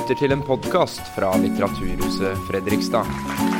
lytter til en podkast fra Litteraturhuset Fredrikstad.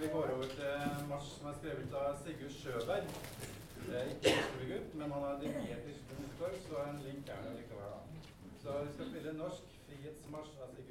Vi går over til Mars, som er skrevet av Sigurd Sjøberg. Det er Ikke Oslo-gutt, men han har dirigert Storskog, så en link er det likevel. Så vi skal spille norsk frihetsmarsj av Sigurd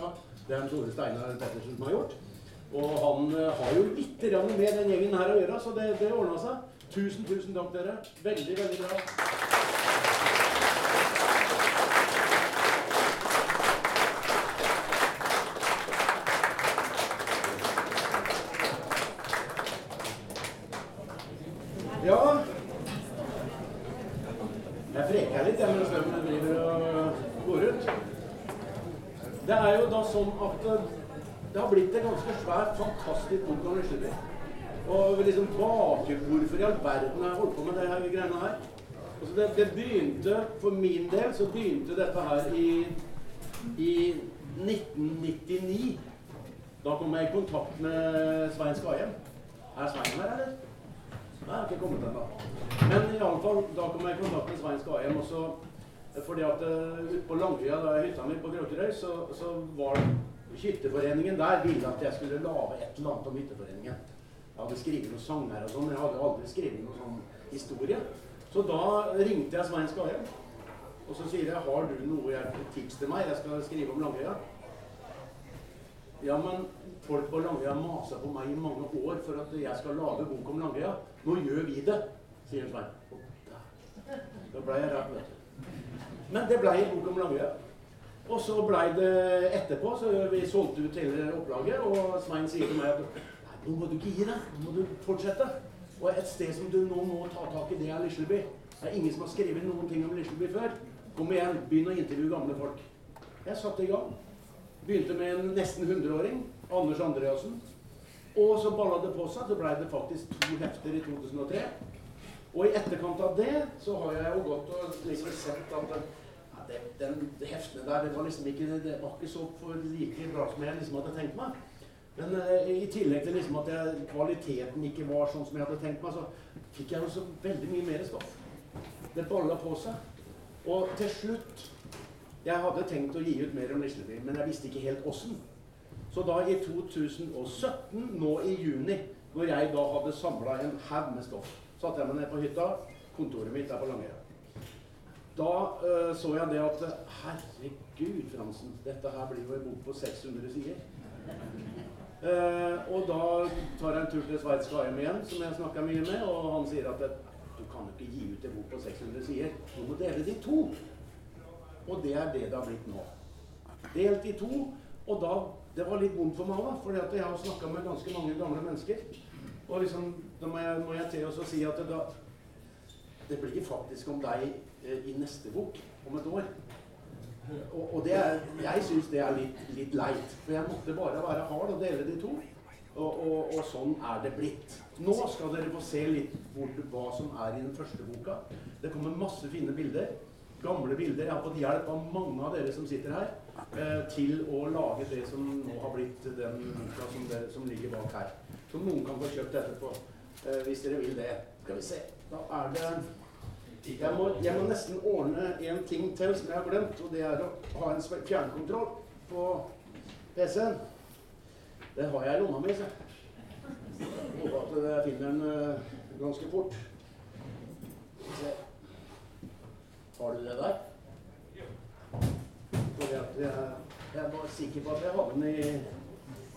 grafikken. Det er en Tore Steinar Pettersen som har gjort. Og han uh, har jo litt med den gjengen her å gjøre, så det, det ordna seg. Tusen, tusen takk, dere. Veldig, veldig bra. Ja Jeg freker litt jeg mens de driver og går ut. Det er jo da sånn at eh, det har blitt en ganske svær, fantastisk bok om Lisleby. Og liksom bake hvorfor i all verden har jeg holdt på med her greiene her. Altså det, det begynte, For min del så begynte dette her i, i 1999. Da kom jeg i kontakt med Svein Skahjem. Er Svein her, eller? Nei, jeg har ikke kommet ennå. Men i alle fall, da kom jeg i kontakt med Svein Skahjem. Og fordi at uh, ute på Langøya, da jeg hytta mi på Grøterøy, så, så var hytteforeningen der ville at jeg skulle lage et eller annet om hytteforeningen. Jeg hadde skrevet noen sanger og sånn, men jeg hadde aldri skrevet noen sånn historie. Så da ringte jeg Svein Skarheim. og så sier jeg har du noe jeg, tips til meg? Jeg skal skrive om Langøya. Ja, men folk på Langøya masa på meg i mange år for at jeg skal lage bok om Langøya. Nå gjør vi det, sier Svein. Da ble jeg redd, vet du. Men det ble en bok om Langøya. Og så ble det etterpå, så vi solgte ut hele opplaget, og Svein sier til meg at nå må du ikke gi deg, nå må du fortsette. Og et sted som du nå må ta tak i, det er Lisleby. Det er ingen som har skrevet noen ting om Lisleby før. Kom igjen, begynn å intervjue gamle folk. Jeg satte i gang. Begynte med en nesten 100-åring, Anders Andreassen. Og så balla det på seg. Så ble det faktisk to hefter i 2003. Og i etterkant av det så har jeg jo gått og liksom sett at ja, det, den heftene der, det var liksom ikke, det var ikke så like bra som jeg liksom hadde tenkt meg. Men uh, i tillegg til liksom at jeg, kvaliteten ikke var sånn som jeg hadde tenkt meg, så fikk jeg jo så veldig mye mer stoff. Det balla på seg. Og til slutt Jeg hadde tenkt å gi ut mer om Lisleby, men jeg visste ikke helt åssen. Så da i 2017, nå i juni, hvor jeg da hadde samla en haug med stoff, satte jeg meg ned på hytta, kontoret mitt er på Langøya. Da uh, så jeg det at Herregud, Fransen, dette her blir jo en bok på 600 sider. Uh, og da tar jeg en tur til Sveits Skahjem igjen, som jeg snakka mye med, og han sier at du kan ikke gi ut en bok på 600 sider. Du må dele det i to. Og det er det det har blitt nå. Delt i to. Og da Det var litt vondt for meg òg, for jeg har snakka med ganske mange gamle mennesker. Og liksom, da må jeg, må jeg til å si at det, da, det blir faktisk om deg eh, i neste bok om et år. Og, og er, jeg syns det er litt, litt, leit. For jeg måtte bare være hard og dele de to. Og, og, og, sånn er det blitt. Nå skal dere få se litt hvor, hva som er i den første boka. Det kommer masse fine bilder. Gamle bilder. Jeg har fått hjelp av mange av dere som sitter her, eh, til å lage det som nå har blitt den boka som, det, som ligger bak her. Som noen kan få kjøpt etterpå, eh, hvis dere vil det. Skal vi se. Da er det jeg må, jeg må, nesten ordne en ting til som jeg har glemt, og det er å ha en fjernkontroll på PC-en. Det har jeg i lomma mi, så jeg håper at jeg finner den uh, ganske fort. Se. Har du det der? Fordi at jeg, jeg var sikker på at jeg hadde den i,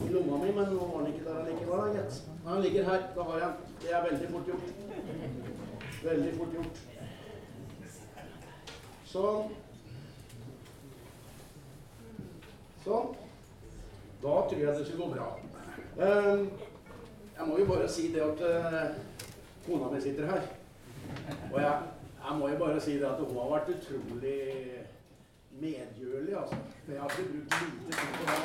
i lomma mi, men nå var den ikke der allikevel. Den ligger her. Da har jeg den. Det er veldig fort gjort. Veldig fort gjort. Sånn. Sånn. Da tror jeg det skal gå bra. Um, jeg må jo bare si det at uh, kona mi sitter her. Og jeg, jeg, må jo bare si det at hun har vært utrolig medgjørlig, altså. For jeg har ikke brukt lite tid på det.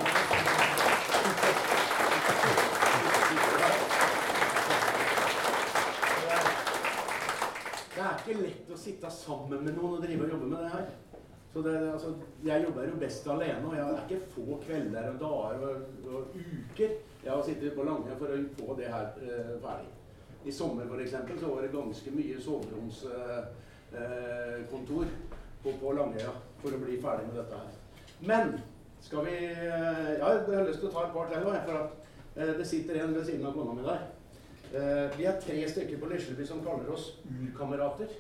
Det er ikke lett å sitte sammen med noen og drive og jobbe med det her. Så det, altså, jeg jobber jo best alene, og jeg har ikke få kvelder og dager og, og uker jeg har sittet på Lange for å få det her eh, ferdig. I sommer f.eks. så var det ganske mye soveromskontor eh, på, på Langøya for å bli ferdig med dette her. Men skal vi eh, Ja, jeg har lyst til å ta et par til for at eh, det sitter en ved siden av kona mi der. Eh, vi er tre stykker på Lisleby som kaller oss urkamerater.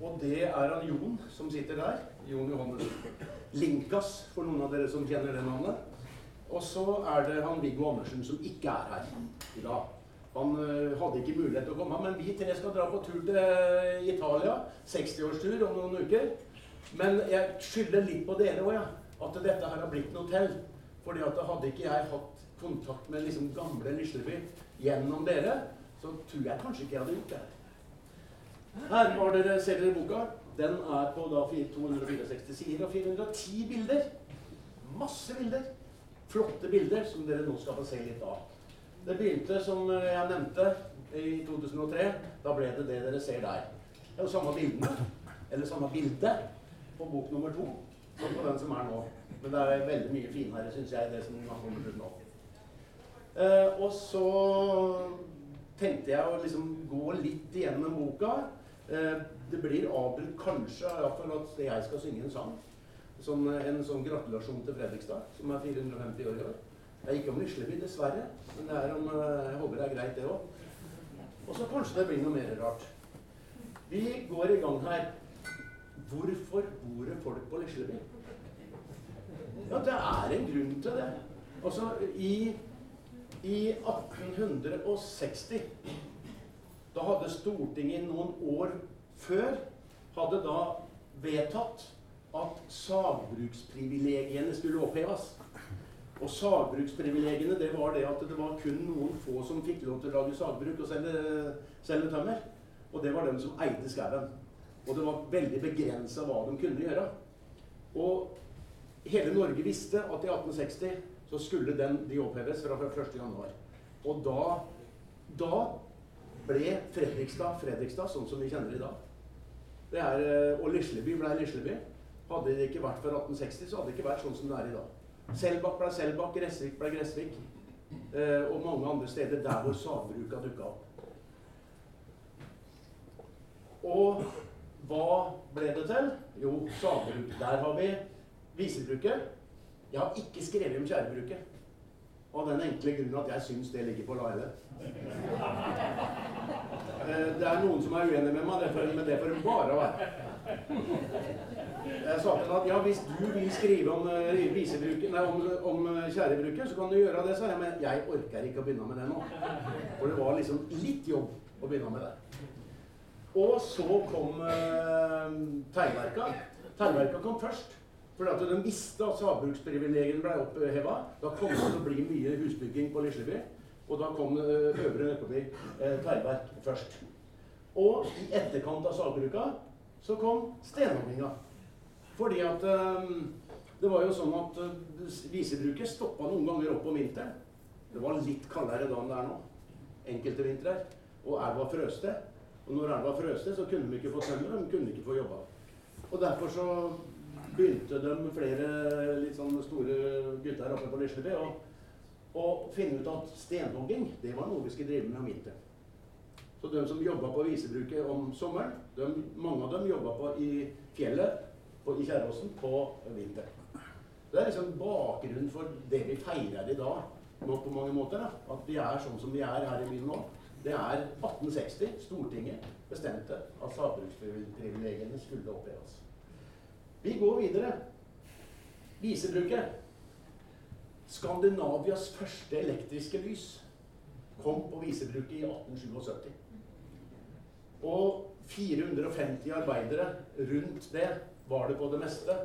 Og det er han Jon som sitter der. Jon Johannessen. Linkas, for noen av dere som kjenner det navnet. Og så er det han Viggo Andersen som ikke er her i dag. Han uh, hadde ikke mulighet til å komme, men vi tre skal dra på tur til Italia. 60-årstur om noen uker. Men jeg skylder litt på dere òg, ja. At dette her har blitt noe til. Fordi at hadde ikke jeg hatt kontakt med liksom gamle Lisleby gjennom dere, så tror jeg kanskje ikke jeg hadde gjort det. Her har dere, ser dere boka. Den er på da 264 sider og 410 bilder. Masse bilder. Flotte bilder som dere nå skal få se litt av. Det begynte, som jeg nevnte, i 2003. Da ble det det dere ser der. Det er jo samme bildene, eller samme bilde, på bok nummer to som på den som er nå. Men det er veldig mye finere, syns jeg, det som har kommet ut nå. Eh, og så tenkte jeg å liksom gå litt igjennom boka. Eh, det blir avbrutt kanskje iallfall at jeg skal synge en sang. Som en sånn gratulasjon til Fredrikstad, som er 450 år i år. Det er ikke om Lisleby, dessverre. Men det er om, eh, jeg håper det er greit, det òg. Og så kanskje det blir noe mer rart. Vi går i gang her. Hvorfor bor det folk på Lisleby? Ja, det er en grunn til det. Altså, i, i 1860 Da hadde Stortinget noen år før hadde da vedtatt at sagbruksprivilegiene skulle oppheves. Og sagbruksprivilegiene det var det at det var kun noen få som fikk lov til å lage sagbruk og selge, selge tømmer. Og det var dem som eide skauen. Og det var veldig begrensa hva de kunne gjøre. Og hele Norge visste at i 1860 så skulle den, de oppheves fra 1.1. Og da, da ble Fredrikstad Fredrikstad sånn som vi kjenner det i dag. Det er, og Lisleby ble Lisleby. Hadde det ikke vært for 1860, så hadde det ikke vært sånn som det er i dag. Selbakk ble Selbakk, Gressvik ble Gressvik. Eh, og mange andre steder der hvor sagbruka dukka opp. Og hva ble det til? Jo, sagbruk. Der har vi visebruket. Jeg har ikke skrevet om tjærebruket. Av den enkle grunnen at jeg syns det ligger på Laile. Eh, det er noen som er uenig med meg, men det får de bare være. Jeg ham at ja, hvis du vil skrive om, uh, nei, om, om skjærebruket, så kan du gjøre det, sa jeg. Men jeg orker ikke å begynne med det nå. For det var liksom litt jobb å begynne med det. Og så kom eh, teglverka. Teglverka kom først. For at de visste at sagbruksprivilegiene ble oppheva. Da kom det til å bli mye husbygging på Lisleby. Og da kom uh, Øvre Nøkkeby eh, teglverk først. Og i etterkant av sagbruka så kom stenhogginga. Fordi at um, det var jo sånn at uh, visebruket stoppa noen ganger opp om vinteren. Det var litt kaldere da enn det er nå. Enkelte vintrer. Og elva frøste. Og når elva frøste, så kunne de ikke få tømmer, de kunne ikke få jobba. Og derfor så begynte de flere litt sånn store gutter oppe på Lisleby å finne ut at stenhogging, det var noe vi skulle drive med om vinteren. Så de som jobba på visebruket om sommeren, de, mange av dem jobba i fjellet på, i Kjerråsen på vinteren. Det er liksom bakgrunnen for det vi feirer i dag nå på mange måter. Da. At vi er sånn som vi er her i byen nå. Det er 1860. Stortinget bestemte at sagbruksprivilegiene skulle oppheves. Vi går videre. Visebruket. Skandinavias første elektriske lys kom på visebruket i 1877. Og 450 arbeidere rundt det var det på det meste.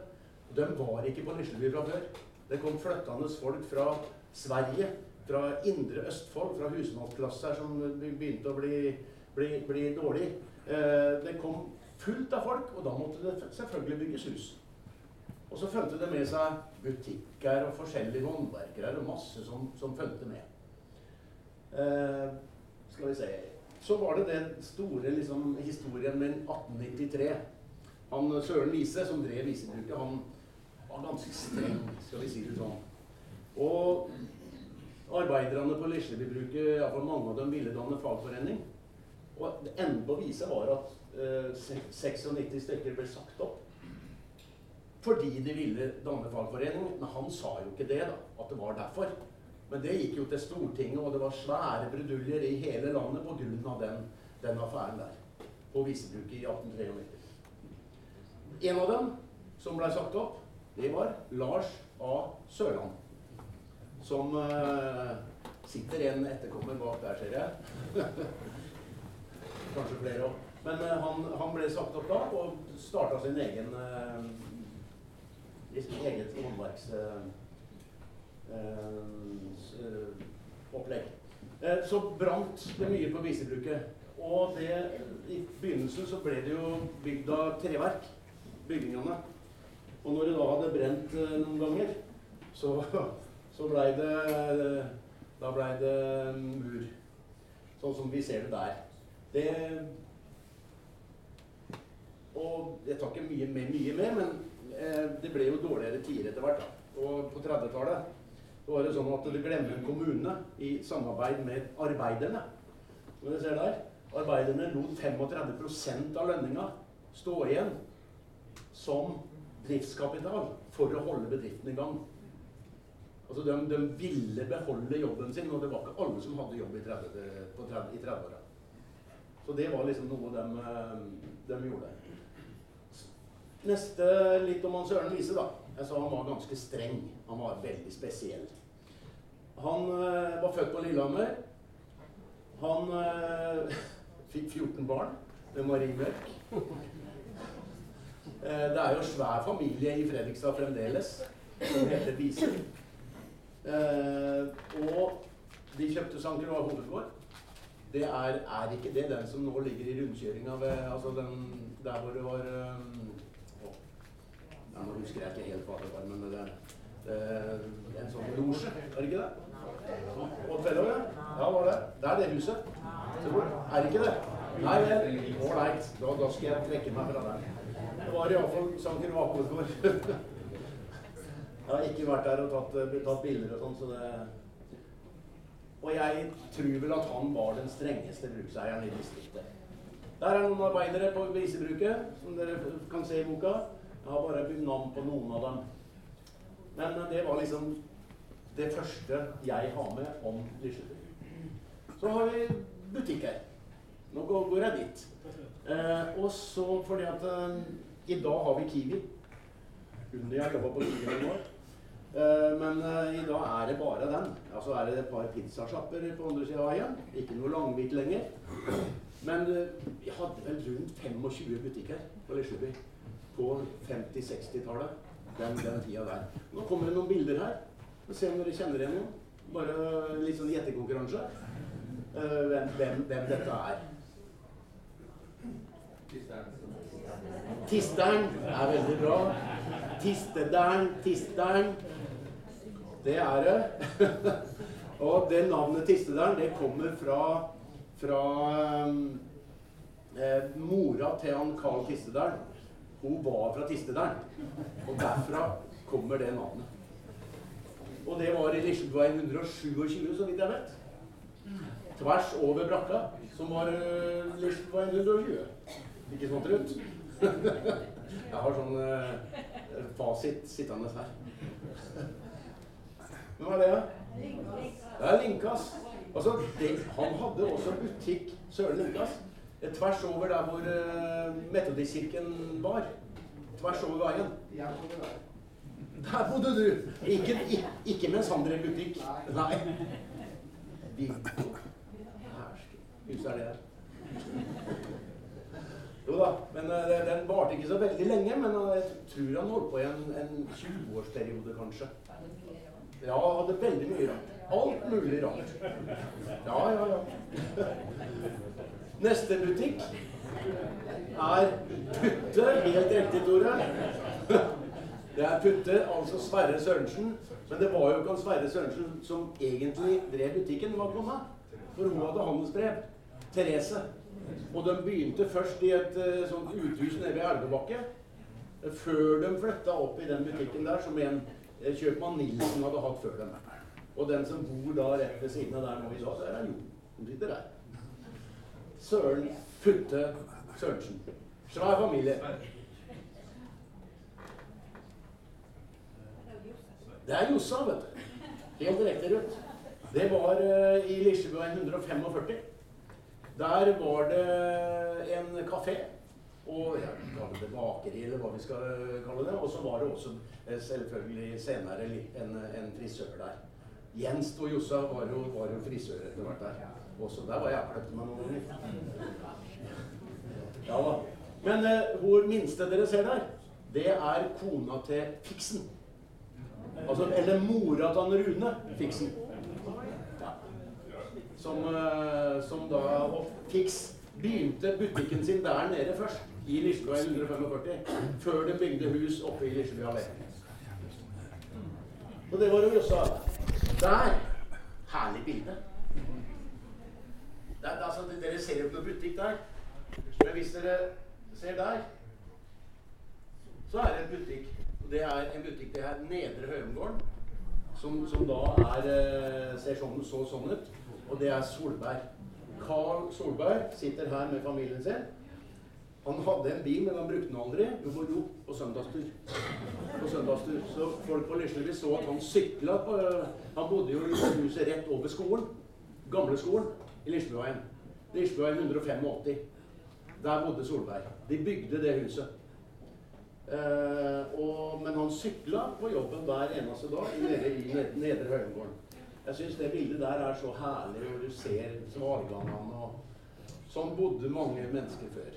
De var ikke på Lisleby fra før. Det kom flyttende folk fra Sverige, fra indre Østfold, fra husmannsklasser som begynte å bli, bli, bli dårlig. Eh, det kom fullt av folk, og da måtte det selvfølgelig bygges hus. Og så fulgte det med seg butikker og forskjellige håndverkere og masse som, som fulgte med. Eh, skal vi se Så var det den store liksom, historien med 1893. han Søren Lise, som drev visebruket, han var ganske streng, skal vi si det sånn. Og arbeiderne på Lislebybruket, iallfall mange av dem, ville danne fagforening. Og det enden på visa var at eh, 96 stykker ble sagt opp. Fordi de ville danne fagforening. Men han sa jo ikke det, da. At det var derfor. Men det gikk jo til Stortinget, og det var svære bruduljer i hele landet pga. Den, den affæren der. På visebruket i 1893. En av dem som ble sagt opp, det var Lars A. Sørland. Som eh, sitter en etterkommer bak der, ser jeg. Kanskje flere òg. Men eh, han, han, ble sagt opp da, og starta sin egen eh, eget håndverks... Eh, opplegg. Eh, så brant det mye på visebruket. Og det, i begynnelsen så ble det jo bygd av treverk, bygningene. Og når det da hadde brent eh, noen ganger, så, så blei det Da blei det mur. Sånn som vi ser det der. Det Og jeg tar ikke mye med, mye med men eh, det ble jo dårligere tider etter hvert. da. Og på 30-tallet så var det sånn at det Glemmen kommune i samarbeid med arbeiderne Som dere ser der, Arbeiderne lot 35% av lønninga stå igjen som driftskapital for å holde bedriften i gang. Altså de, de, ville beholde jobben sin, og det var ikke alle som hadde jobb i 30-åra. 30 så det var liksom noe de, de gjorde. Neste litt om Hans Ørn Lise, da. Jeg sa han var ganske streng. Han var veldig spesiell. Han uh, var født på Lillehammer. Han uh, fikk 14 barn med Marie Mørk. Uh, det er jo svær familie i Fredrikstad fremdeles, som heter Wiesel. og de kjøpte St. og hovedgård. Det er, er, ikke det den som nå ligger i rundkjøringa ved altså den, Der hvor det var um, Nå husker jeg ikke helt hva det var, men det, det, en sånn losje, var det ikke det? Odd Fellow, ja. Ja, var det. Det er det huset. Er det ikke det? Nei vel. Ålreit. Da, da skal jeg trekke meg fra der. Det var iallfall Sanker Vakosgård. jeg har ikke vært der og tatt, eh, tatt bilder og sånn, så det Og jeg tror vel at han var den strengeste brukseieren i distriktet. Der er noen arbeidere på visebruket, som dere kan se i boka. Jeg har bare bygd navn på noen av dem. Men det var liksom det første jeg har med om Lisleby. Så har vi butikker. Nå går, jeg dit. Eh, og så fordi at eh, i dag har vi Kiwi. Unni har jobba på Kiwi noen år. Eh, men eh, i dag er det bare den. Altså er det et par pizzasjapper på andre sida av veien. Ikke noe Langvik lenger. Men eh, vi hadde vel rundt 25 butikker på Lisleby på 50-60-tallet. Den, den tida der. Nå kommer det noen bilder her. Se om dere kjenner igjen noen. Bare litt sånn gjettekonkurranse. Uh, hvem, hvem, hvem, dette er. Tisteren er veldig bra. Tistedern, Tisteren. Det er det. Og det navnet Tistedern, det kommer fra, fra um, eh, mora til han Carl Tistedern. Hun var fra Tistedern. Og derfra kommer det navnet. Og det var i Lislebøveien 127, så vidt jeg vet. Tvers over brakka, som var uh, Lislebøveien 120. Ikke sånn rundt. jeg har sånn uh, fasit sittende her. Hvem er det? da? Det er Linkas. Altså, han hadde også butikk Søren Linkas. Tvers over der hvor uh, Metodistkirken var. Tvers over veien. Der bodde du! Ikke, ikke, ikke mens han drev butikk. Nei. Huset er det her. Jo da, men uh, den varte ikke så veldig lenge. Men uh, jeg tror han holdt på i en, en 20-årsperiode, kanskje. Ja, hadde veldig mye rart. Alt mulig rart. Ja, ja, ja. Neste butikk er Putte. Helt riktig, Tore. Det er Putte, altså Sverre Sørensen. Men det var jo ikke Sverre Sørensen som egentlig drev butikken. Det var kona. For hun hadde handelsbrev. Therese. Og de begynte først i et uh, sånt uthus nede ved Elvebakke. før de flytta opp i den butikken der, som en eh, kjøpmann Nilsen hadde hatt før dem. Og den som bor da rett ved siden av der nå i dag, det er Jo. Hun sitter der. Søren Putte Sørensen. Svær familie. Det er Jossa, vet du. Helt direkte Ruth. Det var uh, i Lisjeveien 145. Der var det en kafé. Og jeg kaller det bakeri, eller hva vi skal kalle det. Og så var det også eh, selvfølgelig senere en, en frisør der. Jens og Jossa var jo, var jo frisør etter hvert der. Også der var jeg kløpt meg noen ganger. Ja da. Men uh, hvor minste dere ser der, det er kona til Fiksen. Altså, eller mora til han Rune Fiksen. Ja. Som, eh, som da Fiks begynte butikken sin der nede først. I Lislevei 145. Før de bygde hus oppe i Lislevøy allé. Og det var jo også Der! Herlig bilde. Der, altså, dere ser jo ikke noen butikk der. Men hvis dere ser der, så er det en butikk. Det er en butikk det er Nedre Høyumgården. Som, som, da er, eh, ser sånn, så sånn ut. Og det er Solberg. Carl Solberg sitter her med familien sin. Han hadde en bil, men han brukte den aldri. Jo, jo, på søndagstur. På søndagstur. Så folk på Lisleby så at han sykla på Han bodde jo i huset rett over skolen. Gamle skolen i Lislebyveien. Lislebyveien 185. Der bodde Solberg. De bygde det huset. Eh, og, men han sykla på jobben hver eneste dag nede i Nedre Høyengården. Jeg syns det bildet der er så herlig, og du ser Svargangan og Sånn bodde mange mennesker før.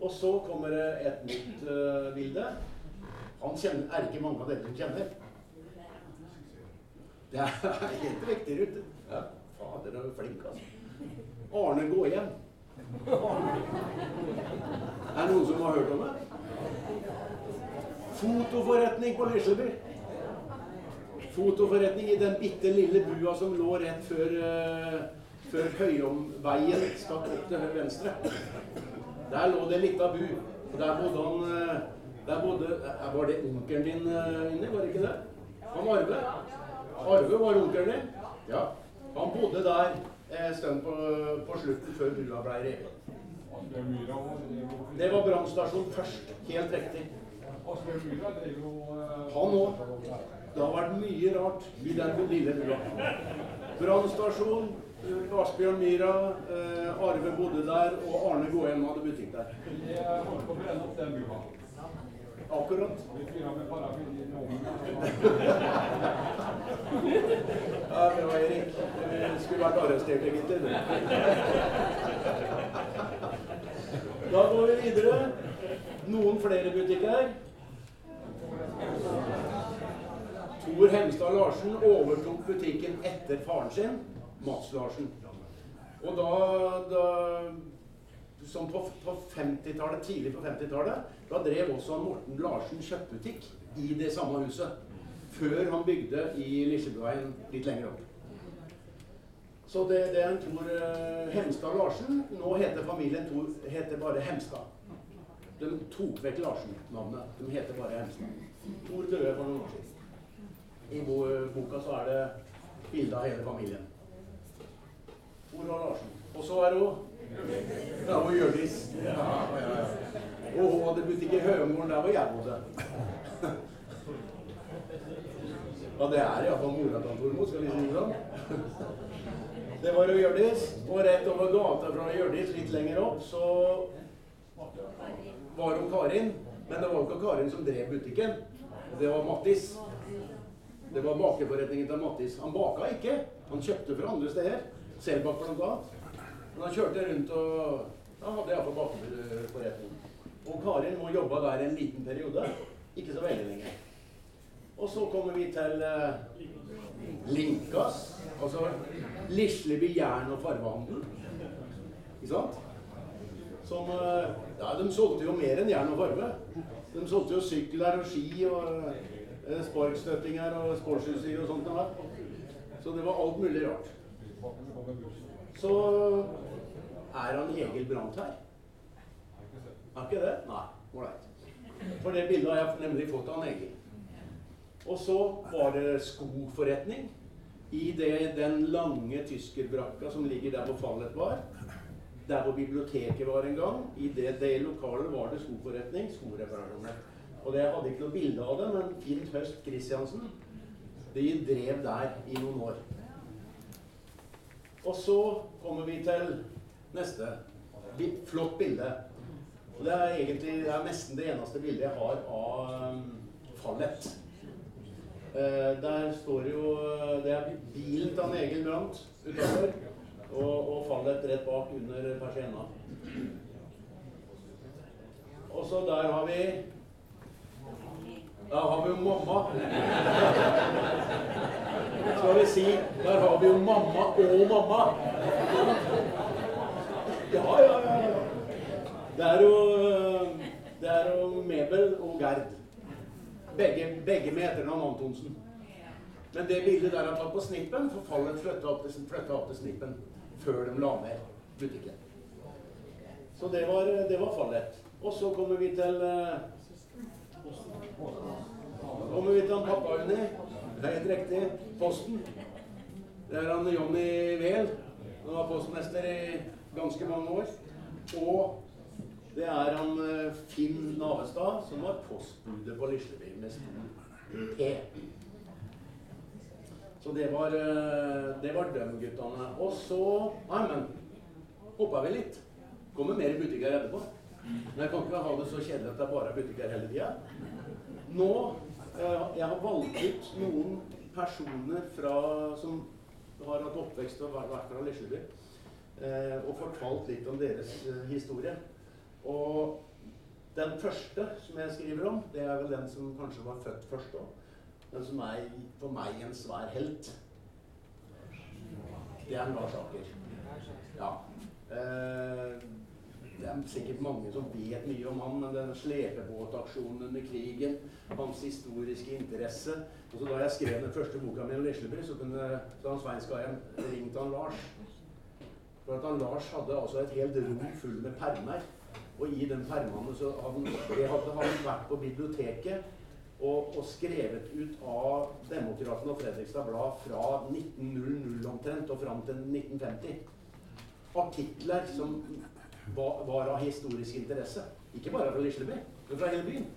Og så kommer det et nytt uh, bilde. Han kjenner, er ikke mange av dere som kjenner. Det er helt riktig, Ruth. Ja, fader, du er flink, altså. Arne Gåhjem. Er det noen som har hørt om det? Fotoforretning på Lisleby. Fotoforretning i den bitte lille bua som lå rett før, uh, før Høyomveien stakk opp til venstre. Der lå det ei lita bu. Og der bodde han uh, der bodde, uh, Var det onkelen din inni? Var det ikke det? Han Arve? Arve var onkelen din? Ja. Han bodde der en stund på, på slutten før bua ble revet. Det var brannstasjon først. Helt riktig. Han òg. Det har vært mye rart. Brannstasjon, Asbjørn Myhra, eh, Arve bodde der, og Arne Gåhjem hadde butikk der. Akkurat. Ja, bra, Erik. Du skulle vært arrestert, egentlig. Da går vi videre. Noen flere butikker. Tor Hemstad Larsen overtok butikken etter faren sin, Mats Larsen. Og da, da som på, på 50-tallet, tidlig på 50-tallet, da drev også Morten Larsen kjøttbutikk i det samme huset. Før han bygde i Lisjebyveien litt lenger opp. Så det, det er en Tor uh, Hemstad Larsen. Nå heter familien Tor, heter bare Hemstad. De tok vekk Larsen-navnet. De heter bare Hemstad. Tor døde for noen år siden. I bo, boka så er det bilde av hele familien. Tor og Larsen. Og så er hun Ja, var Hjørdis. Ja, ja, ja. Og hun hadde butikk i Høymoren, der hvor jeg bodde. Ja, det er iallfall mora til Tormod, skal vi si det sånn. Det var jo Hjørdis. Og rett over gata fra Hjørdis, litt lenger opp, så var hun Karin. Men det var ikke Karin som drev butikken. Det var Mattis. Det var bakeforretningen til Mattis. Han baka ikke. Han kjøpte fra andre steder. Selbakk blant annet. Men da kjørte rundt og Da hadde iallfall bakeforretning. Og Karin må jobba der en liten periode. Ikke så veldig lenge. Og så kommer vi til eh, Linkas. Altså Lisleby jern- og farvehandel. Ikke sant? Som eh, Ja, de solgte jo mer enn jern og farve. De solgte jo sykler og ski og eh, sparkstøttinger og sportsutstyr og sånt. Der. Så det var alt mulig rart. Så er han Egil her? Er ikke det? Nei. Ålreit. For det bildet har jeg nemlig fått av han Egil. Og så var det skoforretning i det, den lange tyskerbrakka som ligger der hvor fallet var. Der hvor biblioteket var en gang. I det, det lokalet var det skoforretning. Skoreparasjoner. Og det, jeg hadde ikke noe bilde av det, men Fint Høst Christiansen de drev der i noen år. Og så kommer vi til neste. Flott bilde. Og det er egentlig det er nesten det eneste bildet jeg har av um, Fallet. Uh, der står jo Det er bilen til han Egil Brandt utafor. Og, og Fallet rett bak under persienna. Og så der har vi Der har vi jo mamma. Skal vi si Der har vi jo mamma og mamma. Ja, ja, ja. Det er jo, det er jo Mebel og Gerd. Begge, begge med etternavn Antonsen. Men det bildet der er tatt på Snippen, for Fallet flytta opp, opp, til Snippen før de la ned butikken. Så det var, det var Fallet. Og så kommer vi til kommer vi til han pappa Unni. Det er helt riktig. Posten. Det er han Jonny Wehl. Han var postmester i ganske mange år. Og det er han eh, Finn Navestad, som var postbudet på Lisleby med stor P. Så det var, eh, det var de guttene. Og så Nei, men hoppa vi litt. Kommer mer butikker etterpå. Men jeg kan ikke ha det så kjedelig at det er bare butikker hele tida. Nå eh, Jeg har valgt ut noen personer fra, som har hatt oppvekst og vært fra Lisleby, og fortalt litt om deres historie. Og den første som jeg skriver om, det er vel den som kanskje var født først òg. Den som er for meg en svær helt. Det er Lars Aker. Ja. Eh, det er sikkert mange som vet mye om han, men den slepebåtaksjonen under krigen, hans historiske interesse Og så Da jeg skrev den første boka mi om Lisleby, så kunne Svein Skaien ringt han Lars. For at Lars hadde altså et helt rom full med permer og i den permene så hadde, hadde han vært på biblioteket og, og, skrevet ut av Demokraten og Fredrikstad Blad fra 1900 omtrent og fram til 1950. Artikler som var, var, av historisk interesse. Ikke bare fra Lisleby, men fra hele byen.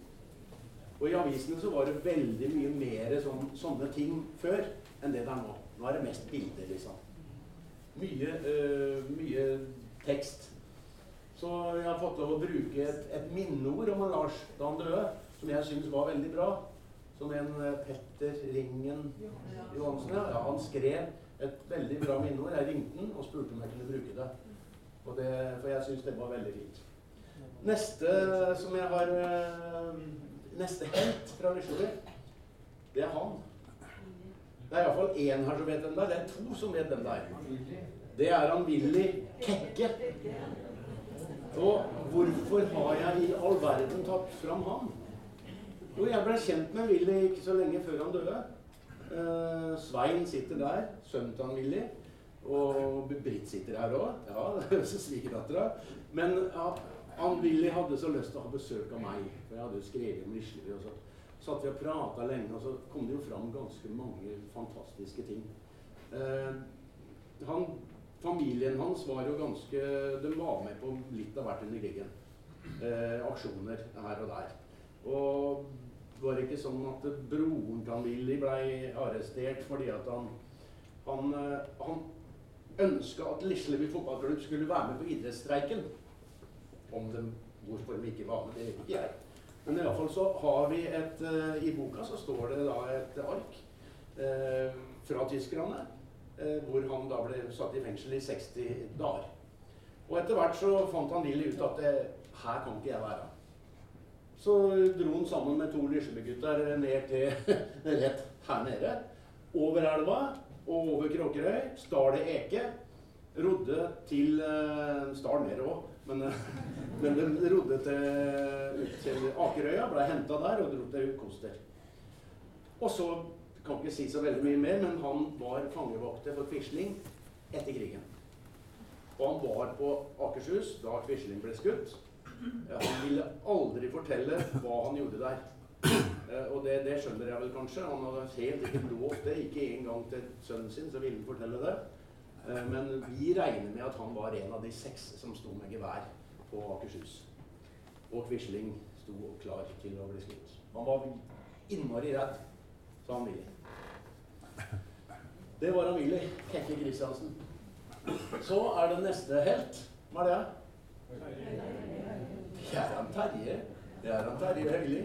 Og i avisene så var det veldig mye mer sånn, sånne ting før enn det det er nå. Nå er det mest bilder, liksom. Mye, uh, mye tekst. Så jeg har fått lov å bruke et, et minneord om Lars da han døde, som jeg syns var veldig bra. Som en eh, Petter Ringen Johansen. Ja, han skrev et veldig bra minneord. Jeg ringte han og spurte om jeg kunne bruke det. det for jeg syns det var veldig fint. Neste som jeg har eh, Neste helt fra Lisleby, det er han. Det er iallfall én her som vet hvem det er. Det er to som vet hvem det er. Det er han Willy Kekke. Og hvorfor har jeg i all verden tatt fram han? Jo, jeg ble kjent med Willy ikke så lenge før han døde. Uh, Svein sitter der, sønnen til han Willy. Og Britt sitter her òg. Ja, det er svigerdattera. Men ja, han Willy hadde så lyst til å ha besøk av meg. For jeg hadde jo skrevet om Lisleby. Og så satt vi og prata lenge, og så kom det jo fram ganske mange fantastiske ting. Eh, han Familien hans var jo ganske De var med på litt av hvert under krigen. Eh, aksjoner her og der. Og det var ikke sånn at broren til Willy ble arrestert fordi at han Han, eh, han ønska at Lisleby fotballklubb skulle være med på idrettsstreiken. Om de, hvorfor de ikke var med, det vet ikke jeg. Men i alle fall så har vi et uh, I boka så står det da et ark eh, fra tyskerne Eh, hvor han da ble satt i fengsel i 60 dager. Og etter hvert så fant han Lilly ut at det, her kan ikke jeg være. Så dro han sammen med to Lisleby-gutter ned til rett her nede. Over elva og over Kråkerøy. Stal Eke. Rodde til uh, Stal òg, men, uh, men de rodde til, ut til Akerøya. Ble henta der og dro til Koster. Og så kan ikke si så veldig mye mer, men han var fangevokter for Quisling etter krigen. Og han var på Akershus da Quisling ble skutt. Han ville aldri fortelle hva han gjorde der. Eh, og det, det, skjønner jeg vel kanskje. Han hadde helt ikke lov det. Ikke engang til sønnen sin så ville han fortelle det. Eh, men vi regner med at han var en av de seks som sto med gevær på Akershus. Og Quisling sto klar til å bli skutt. Han var innmari redd, sa han Willy. Det var han Willy Kekke Kristiansen. Så er det neste helt. Hva er det? Det er han Terje. Det er han Terje Høgli.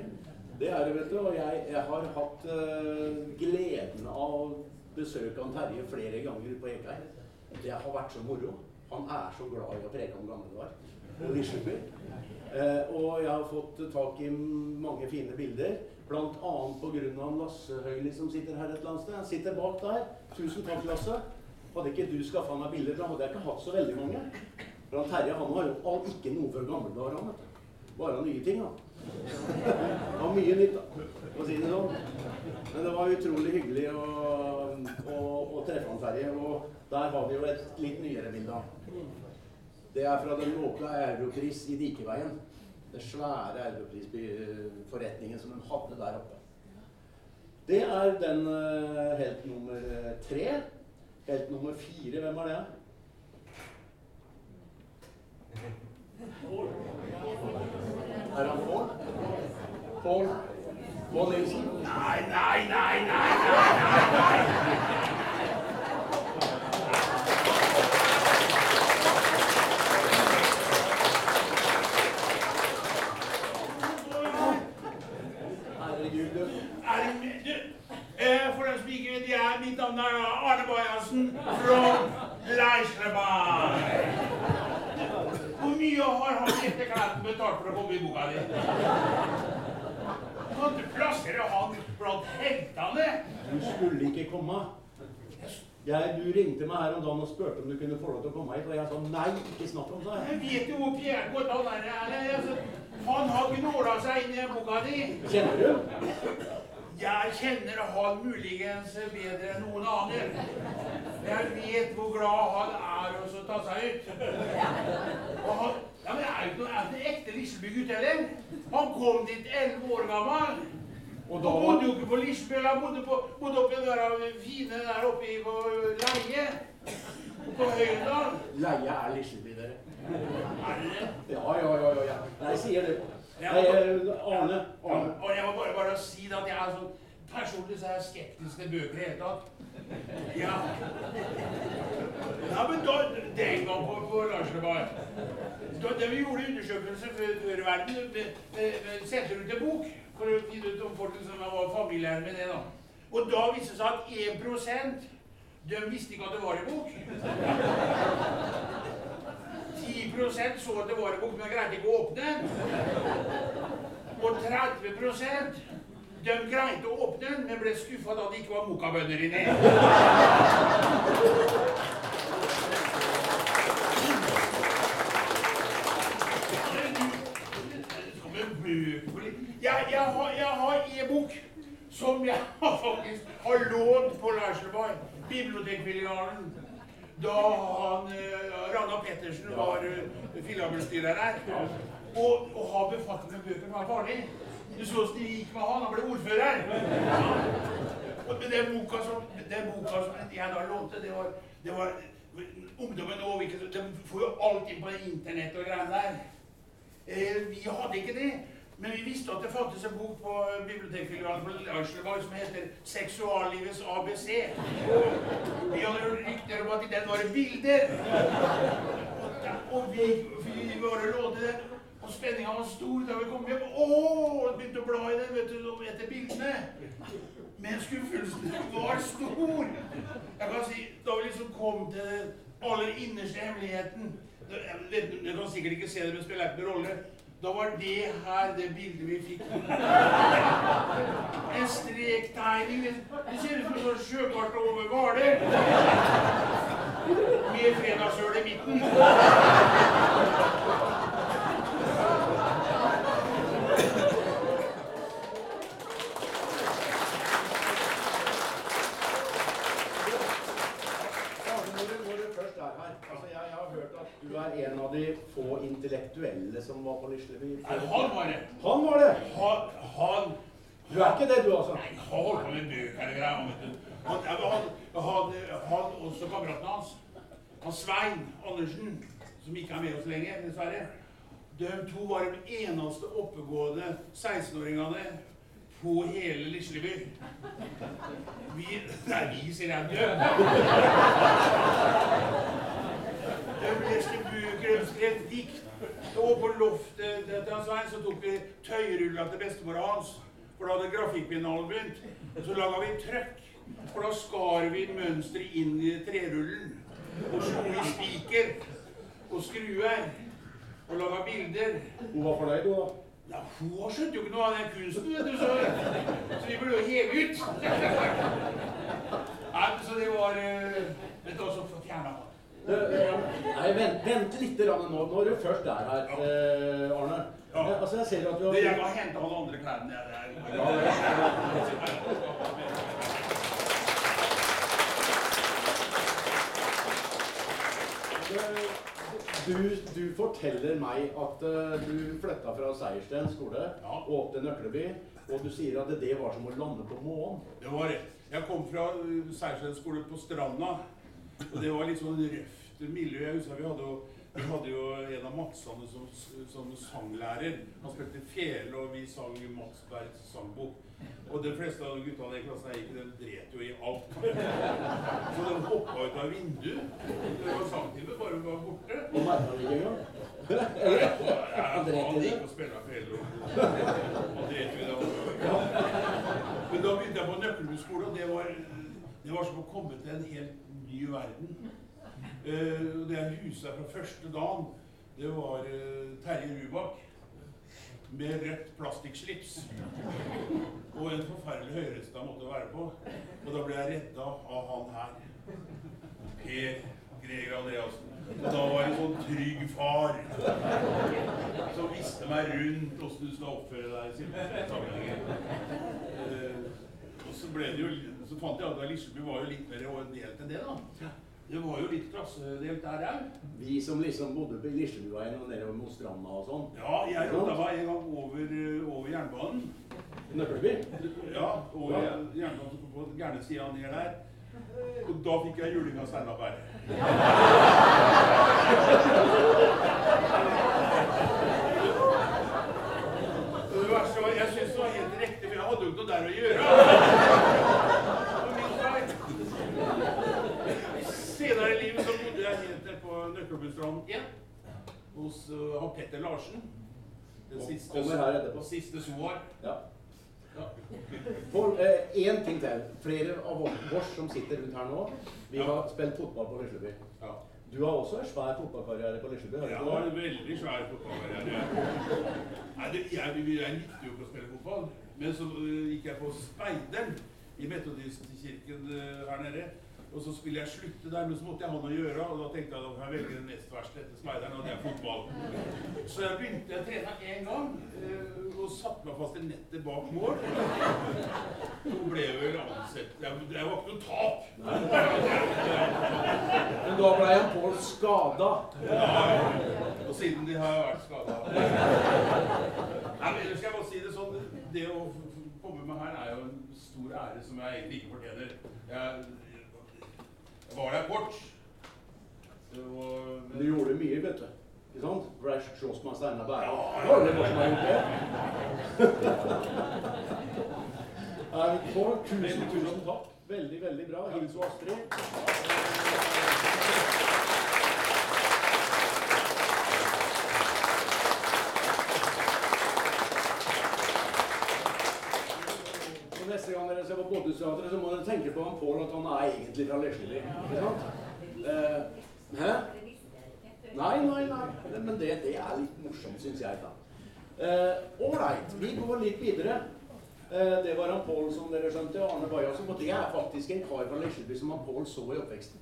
Det er det, vet du. Og jeg, jeg har hatt uh, gleden av å besøke han Terje flere ganger på Ekeid. Det har vært så moro. Han er så glad i å preke om gamle dager og Lisleby. Eh, og jeg har fått tak i mange fine bilder. Annet pga. Lasse Høili som sitter her et eller annet sted. Han sitter bak der. Tusen takk, Lasse. Hadde ikke du skaffa meg bilder, da hadde jeg ikke hatt så veldig mange. For Terje han har jo ikke noe for gamle dager, han. Bare nye ting. han. Har mye nytt, da, å si det sånn. Men det var utrolig hyggelig å, å, å treffe han Terje. Og der har vi jo et litt nyere bilde. Det er fra den låka Europris i Dikeveien. Den svære Europris-forretningen som de hadde der oppe. Det er den uh, helt nummer tre. Helt nummer fire, hvem er det? Er han Pål? Pål Pål Nilsen? Nei, nei, nei, nei, nei, nei. Du, eh, navn er Arne Bajassen fra Leislebakk. Hvor mye har han etter klærne betalt for å komme i boka di? Du plassere han blant heltene? Du skulle ikke komme. Jeg, du ringte meg her om dagen og spurte om du kunne få lov til å komme hit, og jeg sa nei, ikke snakk om det. Jeg vet jo hvor går han er. Altså, han har gnåla seg inn i boka di. Kjenner du? Jeg kjenner han muligens bedre enn noen andre. Jeg vet hvor glad han er i å ta seg ut. Og han, ja, men det er jo ikke noe, er ekte Lisleby-gutt heller. Han kom dit elleve år gammel. Og da bodde jo ikke på Lisleby, han bodde, på, bodde oppi der fine der oppe på Leie. På Høydal. Leie er Lisleby, dere. Er det det? Ja, ja, ja. ja. Nei, sier det. Nei, Arne. Arne. Ja, Og jeg må bare, bare si at jeg er sånn Personlig så er jeg skeptisk til bøker i det hele tatt. Ja. ja men da, den gang på, på Larsenbar Da da vi gjorde undersøkelse før, før verden, vi ut en bok for å finne ut om folk som var familiære med det. da. Og da viste det seg at 1 de visste ikke at det var en bok. 10% så at det var en bok, men greide ikke å åpne den. Og 30 de greide å åpne den, men ble skuffa da det ikke var mokabønner inni. Jeg, jeg har, jeg har e-bok som jeg faktisk har lånt på Larselberg, bibliotekfilialen. Da han, eh, Ragnar Pettersen var uh, filialbestyrer her. Og å ha befatning med bøker var farlig. Du så åssen det gikk med han. Han ble ordfører. Ja. Og den boka som, den boka som jeg da lånte, det var, det var Ungdommen nå de får jo alt inn på internett og greiene der. Eh, vi hadde ikke det. Men vi visste at det fantes en bok på bibliotekfilialen på Larselberg som heter 'Seksuallivets ABC'. Og vi hadde hørt rykter om at i den var det bilder. Og vi, vi bare lånte den. Og spenninga var stor da vi kom hjem. Å, begynte å bla i den vet du, etter bildene. Men skuffelsen var stor. Jeg kan si, Da vi liksom kom til den aller innerste hemmeligheten Du kan sikkert ikke se det, men spiller ikke rolle. Da var det her det bildet vi fikk. En strektegning. Det ser ut som en sånn sjøkart over Hvaler. Med fredagssøl i midten. Arne, når du, når du først er her altså jeg, jeg har hørt at du er en av de få intellektuelle som var på Lisleby? Nei, han var det. Han var det! Han, han Du er ikke det, du, altså? Nei, han holdt på med bøker og greier. Han, han, han, han også kameraten hans, han Svein Andersen, som ikke er med oss lenger, dessverre. De to var de eneste oppegående 16-åringene på hele Lisleby. Vi Nei, vi, sier jeg. Død! Det leste bøker, skrev dikt. Og på loftet til han Svein så tok vi tøyrulla til bestemora hans. For da hadde grafikkbiennalen begynt. Så laga vi trøkk. For da skar vi mønsteret inn i trerullen. Og slo i spiker og skruer. Og laga bilder. Hun var fornøyd, hun, da? Ja, hun skjønte jo ikke noe av den kunsten, vet du, så, så vi ble jo hevet ut. Nei, så det var eh, Vet du hva som fjerna Nei, vent, vent litt rann nå. Når du først er her, eh, Arne. Ja. Eh, Altså, jeg ser jo at du Det jeg har kan hente alle andre klærne der. der. Ja, Du, du forteller meg at eh, du flytta fra Seiersten skole Ja. og opp til Nøkleby, og du sier at det var som å lande på månen. Det var det. Jeg kom fra Seiersten skole på Stranda. Og det var litt sånn røft miljø. Jeg husker vi hadde jo, vi hadde jo en av Madsane som, som sanglærer. Han spilte fele, og vi sang Mats Bergs sangbok. Og de fleste av guttene i klassen jeg gikk i, de dret jo i alt. Så de hoppa ut av vinduet. Det var sangtime, bare var borte. Og merka det ikke engang. Ja, Han dret i han det? gikk og spilte og- Han dret jo i det. Men da begynte jeg på nøkkelhusskole, og det var, det var som å komme til en helt ny verden. Eh, det jeg huset fra første dagen, det var eh, Terje Rubak med rødt plastikkslips. Og en forferdelig høyreste han måtte være på. Og da ble jeg redda av han her. Per Greger Andreassen. Og da var jeg en sånn trygg far som viste meg rundt åssen du skal oppføre deg i sammenhenger. Eh, og så ble det jo Så fant jeg at Lisleby var jo litt mer delt enn det, da. Det var jo litt klassedelt der òg. Vi som liksom bodde på Lislebyveien og nedover mot stranda og sånn. Ja, jeg rota meg en gang over, eh, over jernbanen. Nøkkelby? Ja, over jernbanen på gærne sida ned der. Og da fikk jeg juling av Steinar Berre. Og Det verste var, jeg syntes det var helt riktig, for jeg hadde jo ikke noe der å gjøre. På min feil. Senere i livet så bodde jeg helt nede på Nøkkelbustranden 1 hos uh, Petter Larsen. Den siste, Kommer her siste soar. Ja. Ja. For én ting til. Flere av oss som sitter rundt her nå, vi Ja. har spilt fotball på Lisleby. Ja. Du har også en svær fotballkarriere på Lisleby? Ja, Jeg har en veldig svær fotballkarriere. Nei, det, jeg, jeg likte jo ikke å spille fotball, men så øh, gikk jeg på Speideren i Metodistkirken her nede. Og så ville jeg slutte der, men så måtte jeg ha noe å gjøre, og da tenkte jeg da kan jeg velge den nest verste etter Speideren, og det er fotball. Så jeg begynte jeg trena én gang, øh, og satte meg fast i nettet bak mål. Så ble jeg vel ansett Jeg, drev var ikke noe tap. Men da ble han Pål skada. Og siden de har vært skada Nei, men ellers skal jeg bare si det sånn Det å komme med her er jo en stor ære som jeg egentlig ikke fortjener. Jeg, jeg deg bort. Så, Men du gjorde mye, vet du. Ikke sant? Brash slåss med Steinar Bærum. Det var det som har gjort det. Nei, tusen, tusen takk. Veldig, veldig bra. Hils og Astrid. Og neste gang dere ser på så må dere tenke på han Pål at han er egentlig fra Lesjeli. Eh, hæ? Nei, nei, nei. Men det, det er litt morsomt, syns jeg. da. Ålreit, vi går litt videre. Eh, det var han Pål som dere skjønte, og Arne Bajassen. Og det er faktisk en kar fra Lesleby som han Pål så i oppveksten.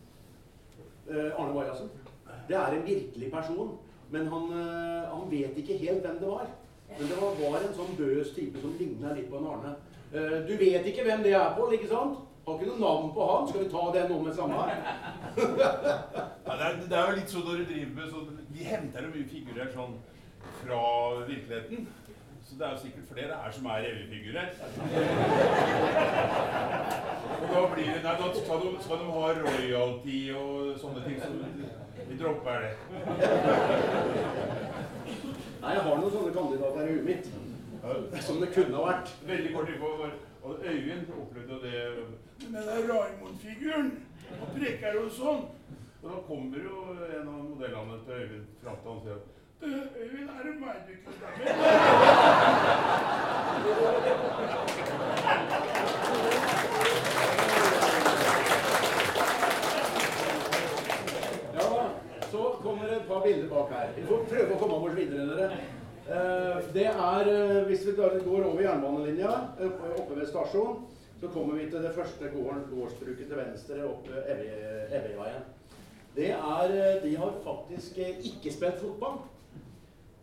Eh, Arne Bajassen. Det er en virkelig person, men han, eh, han vet ikke helt hvem det var. Men det var, var en sånn bøs type som ligna litt på en Arne. Eh, du vet ikke hvem det er, Pål, ikke sant? Har ikke noe navn på han. Skal vi ta det nå med samme? Ja, det, er, det er jo litt sånn når du driver med sånn Vi henter jo mye figurer sånn fra virkeligheten. Så det er jo sikkert flere her som er revyfigurer. Og da blir det Nei, da skal de, skal de ha royalty og sånne ting. Så vi dropper det. Nei, jeg har noen sånne kandidater i huet mitt. Som det kunne ha vært. Veldig kort info. var- Og Øyvind opplevde det Men den Raimond-figuren og preker og sånn. Og da kommer jo en av modellene til Øyvind fram til han og sier at Øyvind, er det meg du ikke stemmer? Ja, så kommer det et par bilder bak her. Vi får prøve å komme oss videre, dere. Eh, Det er, eh, Hvis vi går over jernbanelinja oppe ved stasjonen, så kommer vi til det første gården, gårdsbruket til venstre oppe Evje- Evjeveien. Det er, eh, De har faktisk eh, ikke spilt fotball.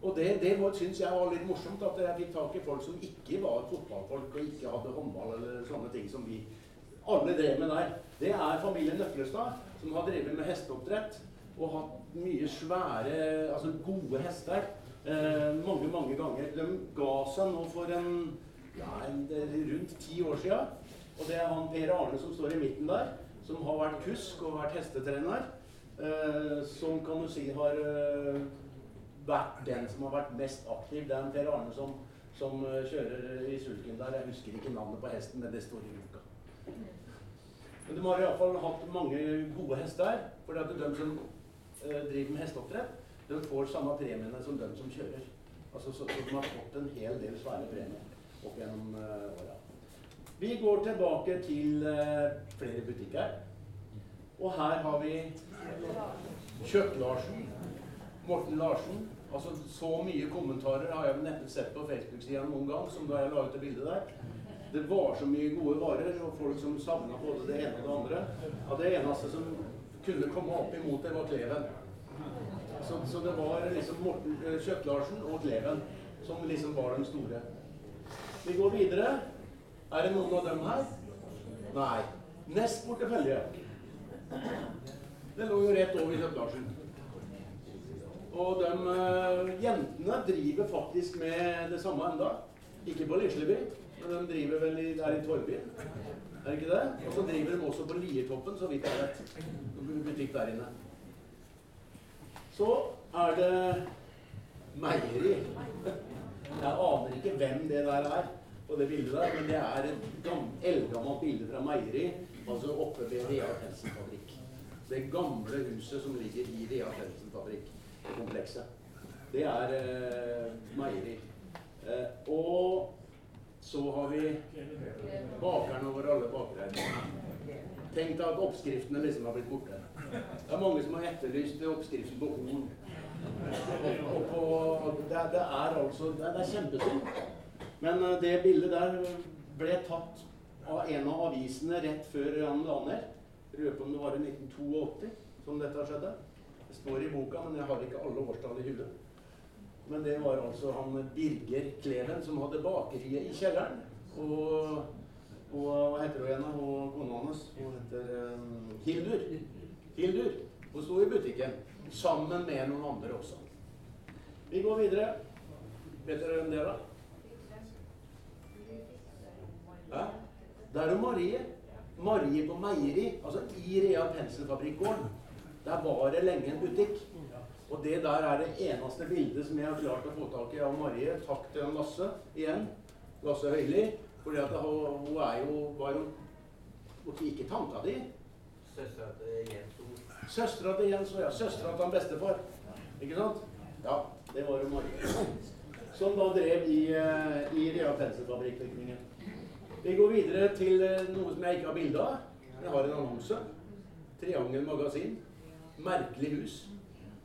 Og det, det syns jeg var litt morsomt, at jeg fikk tak i folk som ikke var fotballfolk og ikke hadde håndball eller sånne ting som vi alle drev med der. Det er familien Nøklestad, som har drevet med hesteoppdrett og hatt mye svære, altså gode hester eh, mange, mange ganger. De ga seg nå for en, ja, en rundt ti år siden. Og det er han Per Arne som står i midten der, som har vært kusk og vært hestetrener. Eh, som kan du si har eh, vært den som har vært mest aktiv. Det er en Per Arne som, som eh, kjører i sulken der. Jeg husker ikke navnet på hesten, men det står i boka. Men de har iallfall hatt mange gode hester. For det er de som eh, driver med hesteoppdrett, de får samme premiene som de som kjører. Altså, så, så de har fått en hel del svære premier opp gjennom uh, åra. Vi går tilbake til uh, flere butikker. Og her har vi Kjøtt-Larsen. Morten Larsen. Altså, Så mye kommentarer har jeg vel neppe sett på Facebook-sida noen gang som da jeg la ut det bildet der. Det var så mye gode varer, og folk som savna både det ene og det andre. At det eneste som kunne komme opp imot det, var Kleven. Så, så det var liksom Morten eh, Kjøtt-Larsen og Kleven som liksom var den store. Vi går videre. Er det noen av dem her? Nei. Nest portefølje. Det lå jo rett over Kjøtt-Larsen. Og de eh, jentene driver faktisk med det samme enda. Ikke på Lisleby, men de driver vel i, der i Torby. Er det ikke det? Og så driver de også på Liertoppen, så vidt jeg vet. Butikk der inne. Så er det meieri. Jeg aner ikke hvem det der er på det bildet der, men det er et eldgammelt bilde fra meieri, altså oppe ved Rea Pelsenfabrikk. Det gamle huset som ligger i Rea Pensen fabrikk-komplekset. Det er eh, meieri. Eh, og så har vi bakerne over alle bakere. Tenk deg at oppskriftene liksom har blitt borte. Det er mange som har etterlyst oppskriften på horn. Og på, det, det er altså Det det er kjempesynd. Men eh, det bildet der ble tatt av en av avisene rett før han la ned. Lurer på om det var i 1982 som dette skjedde. Det står i boka, men jeg har ikke alle årstall i hullet. Men det var altså han Birger Kleven som hadde bakeriet i kjelleren. Og, og hva heter hun igjen, Hun kona hans? Hun heter um, Hildur. Hildur. Hun sto i butikken sammen med noen andre også. Vi går videre. Vet dere hvem det er, da? Hæ? Det er jo Marie. Marie på meieri. Altså i Rea Penselfabrikkgården. Der var det lenge en butikk. Og det der er det eneste bildet som jeg har klart å få tak i av Marie. Takk til Lasse igjen. Lasse Høili. Fordi at hun, hun er jo, var jo borti ikke tanta di. Søstera til Jens. Søstera til Jens ja, søstera til han bestefar. Ikke sant? Ja, det var jo Marie. Som da drev i, eh, i Rea Penselfabrikkbygningen. Vi går videre til eh, noe som jeg ikke har bilde av. Jeg har en annonse. Triangel magasin. Merkelig hus.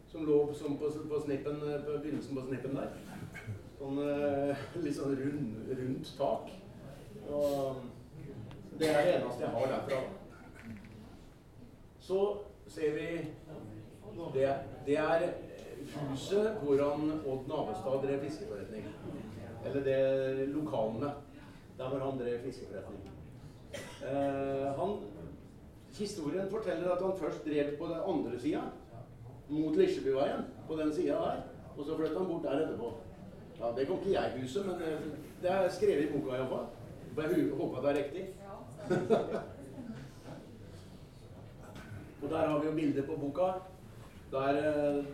Som lå som på, på snippen, eh, på begynnelsen på snippen der. Sånn litt sånn rund, rundt tak. Og det er det eneste jeg har derfra. Så ser vi Det, det er huset hvordan Odd Navestad drev fiskeforretning. Eller det lokalene der hvor han drev fiskeforretning. Eh, han, historien forteller at han først drev på den andre sida, mot Lisjebyveien på den sida der. Og så flytta han bort der etterpå. Ja, Det kom ikke jeg huset, men eh, det er skrevet i boka iallfall. Jeg hu- håper det er riktig. og der har vi jo bilder på boka. Der eh,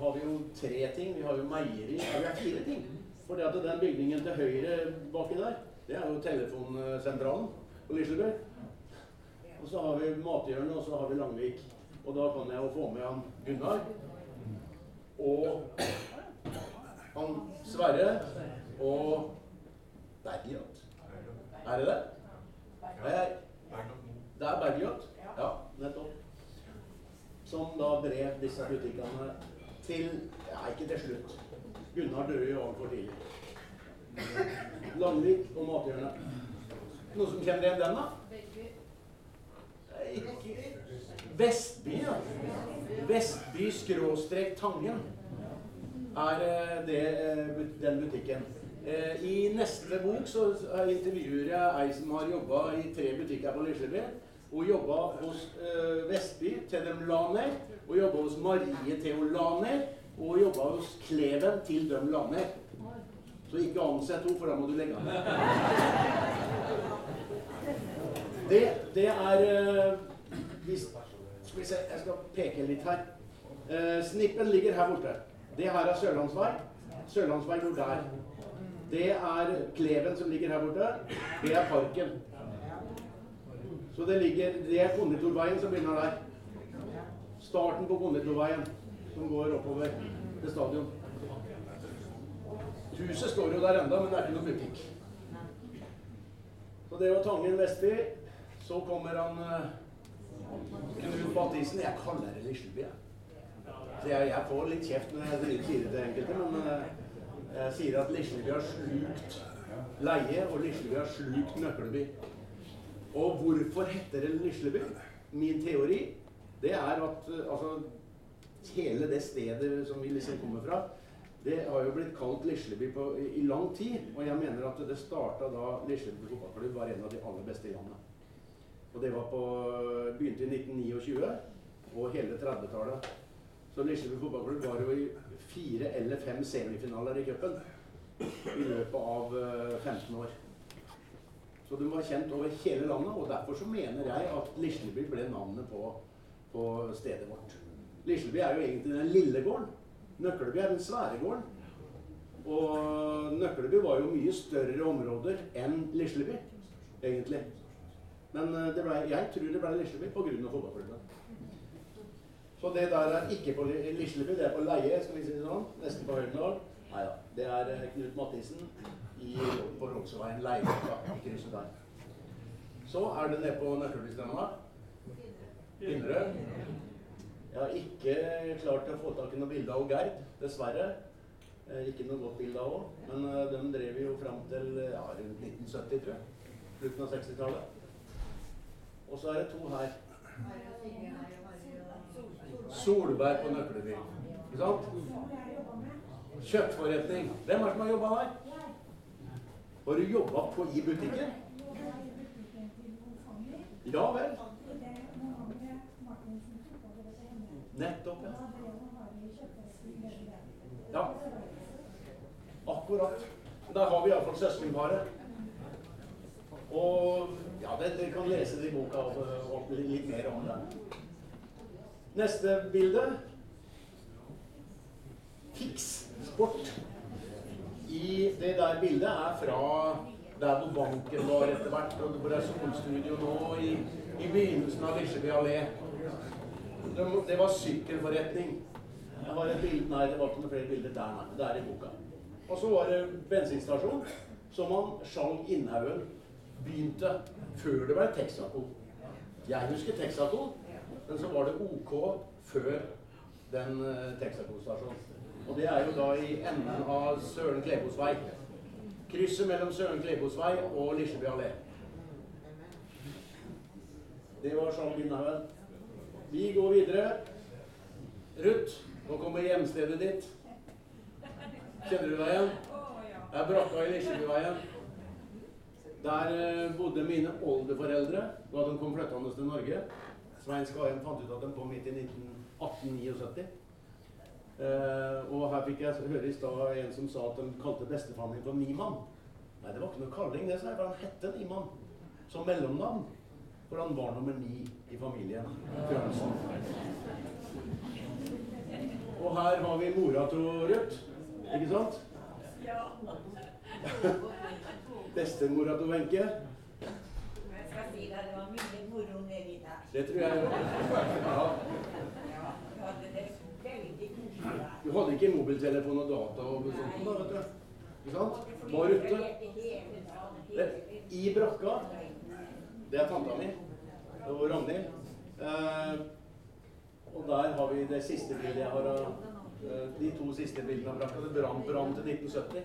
har vi jo tre ting. Vi har jo meieri. Ja, vi har fire ting. For det at den bygningen til høyre baki der, det er jo telefonsentralen på Liselberg. Og så har vi Mathjørnet, og så har vi Langvik. Og da kan jeg jo få med han Gunnar. Og han Sverre og Bergljot. Er det det? Det er Bergljot? Ja, nettopp. Som da drev disse butikkene til Ja, ikke til slutt. Gunnar døde jo altfor tidlig. Langvik og Mathjørnet. Noen som kjenner igjen den, da? Ikke Vestby, ja. Vestby skråstrek Tangen er eh, det, eh, den butikken. Eh, I neste bok så intervjuer jeg ei som har jobba i tre butikker på Lisleby. Hun jobba hos eh, Vestby til de la ned. Hun jobba hos Marie til hun la ned. Og hun jobba hos Kleven til de la ned. Så ikke ansett henne, for da må du legge av. Det, det er eh, hvis, Skal vi se, jeg skal peke litt her. Snippen ligger her borte. Det her er Sørlandsvei. Sørlandsvei går der. Det er Kleven som ligger her borte. Det er Parken. Så det ligger Det er Konditorveien som begynner der. Starten på Konditorveien som går oppover til stadion. Huset står jo der enda, men det er ikke noe butikk. Så det var Tangen Vestby. Så kommer han eh, Knut Mathisen. Jeg kaller det Lisleby, jeg. Så jeg får litt kjeft når jeg sier det til enkelte, men eh, jeg sier at Lisleby har slukt leie, og Lisleby har slukt Nøkleby. Og hvorfor heter det Lisleby? Min teori, det er at eh, altså, hele det stedet som vi liksom kommer fra, det har jo blitt kalt Lisleby på, i, i lang tid. Og jeg mener at det starta da Lisleby fotballklubb var en av de aller beste i landet. Og det var på, begynte i 1929 og hele 30-tallet. Så Lisleby fotballklubb var jo i fire eller fem semifinaler i cupen i løpet av eh, 15 år. Så de var kjent over hele landet, og derfor så mener jeg at Lisleby ble navnet på, på stedet vårt. Lisleby er jo egentlig den lille gården. Nøkleby er den svære gården. Og Nøkleby var jo mye større områder enn Lisleby, egentlig. Men eh, ble, jeg tror det ble Lisleby pga. fotballklubben. Så det der er ikke på Li- Lisleby, det er på leie, skal vi si det sånn. Nesten på Høydendal. Nei da. Det er eh, Knut Mathisen i, på Råksveien leie da, i krysset der. Så er det nede på Nøkkelbystranda. Pinnerød. Jeg har ikke klart å få tak i noe bilde av Gerd, dessverre. Eh, ikke noe godt bilde av henne. Men den de drev jo fram til ja, rundt 1970, tror jeg. Slutten av 60-tallet. Og så er det to her. Solberg på Nøkleby. Ikke sant? Kjøttforretning. Hvem er det som har jobba der? Har du jobba på i butikken? Ja vel. Nettopp, ja. Ja. Akkurat. Der har vi iallfall søskenparet. Og ja, dere kan lese det i boka og litt mer om det. Neste bilde. Tix Sport. I det der bildet er fra der hvor banken var etter hvert, og hvor det er solstudio nå, i, i begynnelsen av Lisleby allé. Det, det var sykkelforretning. Jeg har et bilde, nei, det var ikke noen flere bilder der, nei. Det er i boka. Og så var det bensinstasjon, som han Skjalg Innhaugen begynte før det ble Texaco. Jeg husker Texaco, men så var det OK før den uh, Texaco-stasjonen. Og det er jo da i enden av Søren Klebos vei. Krysset mellom Søren Klebos vei og Lisleby allé. Det var sånn min navn. Vi går videre. Ruth, nå kommer hjemstedet ditt. Kjenner du deg igjen? Det er brakka i Lisjebyveien. Der eh, bodde mine oldeforeldre da de kom flyttende til Norge. Svein Skaien fant ut at den kom hit i 1879. Uh, og her fikk jeg høre i stad en som sa at de kalte bestefaren min for Niman. Nei, det var ikke noe kalling, det, sa jeg, han hette Niman. Som mellomnavn. For han var nummer ni i familien. Fransen. Og her har vi mora til Ruth. Ikke sant? Bestemora til Wenche. Jeg skal si deg, det var mye. Det tror jeg der. Du hadde ikke mobiltelefon og data og sånt da, vet du. Ikke sant? Var ute. I brakka. Det er tanta mi. Det var Ragnhild. Eh, og der har vi det siste bildet jeg har av eh, De to siste bildene av brakka. Det brant brann til 1970.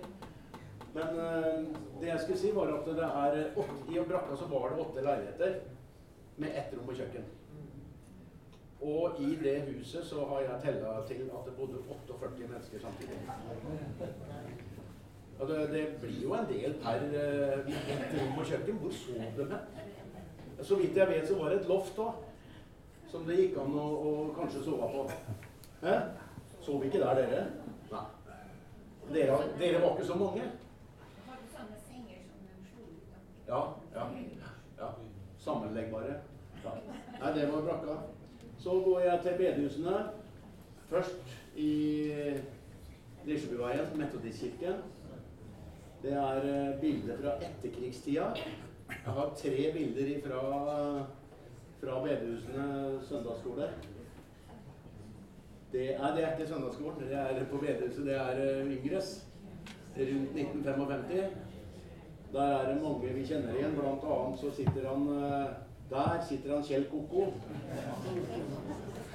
Men eh, det jeg skulle si, var at det er i brakka så var det åtte leiligheter med ett rom og kjøkken. Og i det huset så har jeg tella til at det bodde 48 mennesker samtidig. Og det, det blir jo en del per uh, ett rom og kjøkken. Hvor sov de hen? Så vidt jeg vet, så var det et loft òg. Som det gikk an å, å kanskje sove på. Hæ? Sov ikke der, dere? Nei. Dere, dere var ikke så mange? Har du sånne senger som de slo ut av. Ja, ja. Sammenleggbare. Nei, det var brakka. Så går jeg til bedehusene. Først i Lisjebyveien, Metodistkirken. Det er eh, bilder fra etterkrigstida. Jeg har tre bilder fra, fra bedehusene søndagsskole. Det er, det er ikke søndagsskolen, det er på bedehuset. Det er eh, Yngres. Rundt 1955. Der er det mange vi kjenner igjen. Blant annet så sitter han eh, Der sitter han Kjell Koko.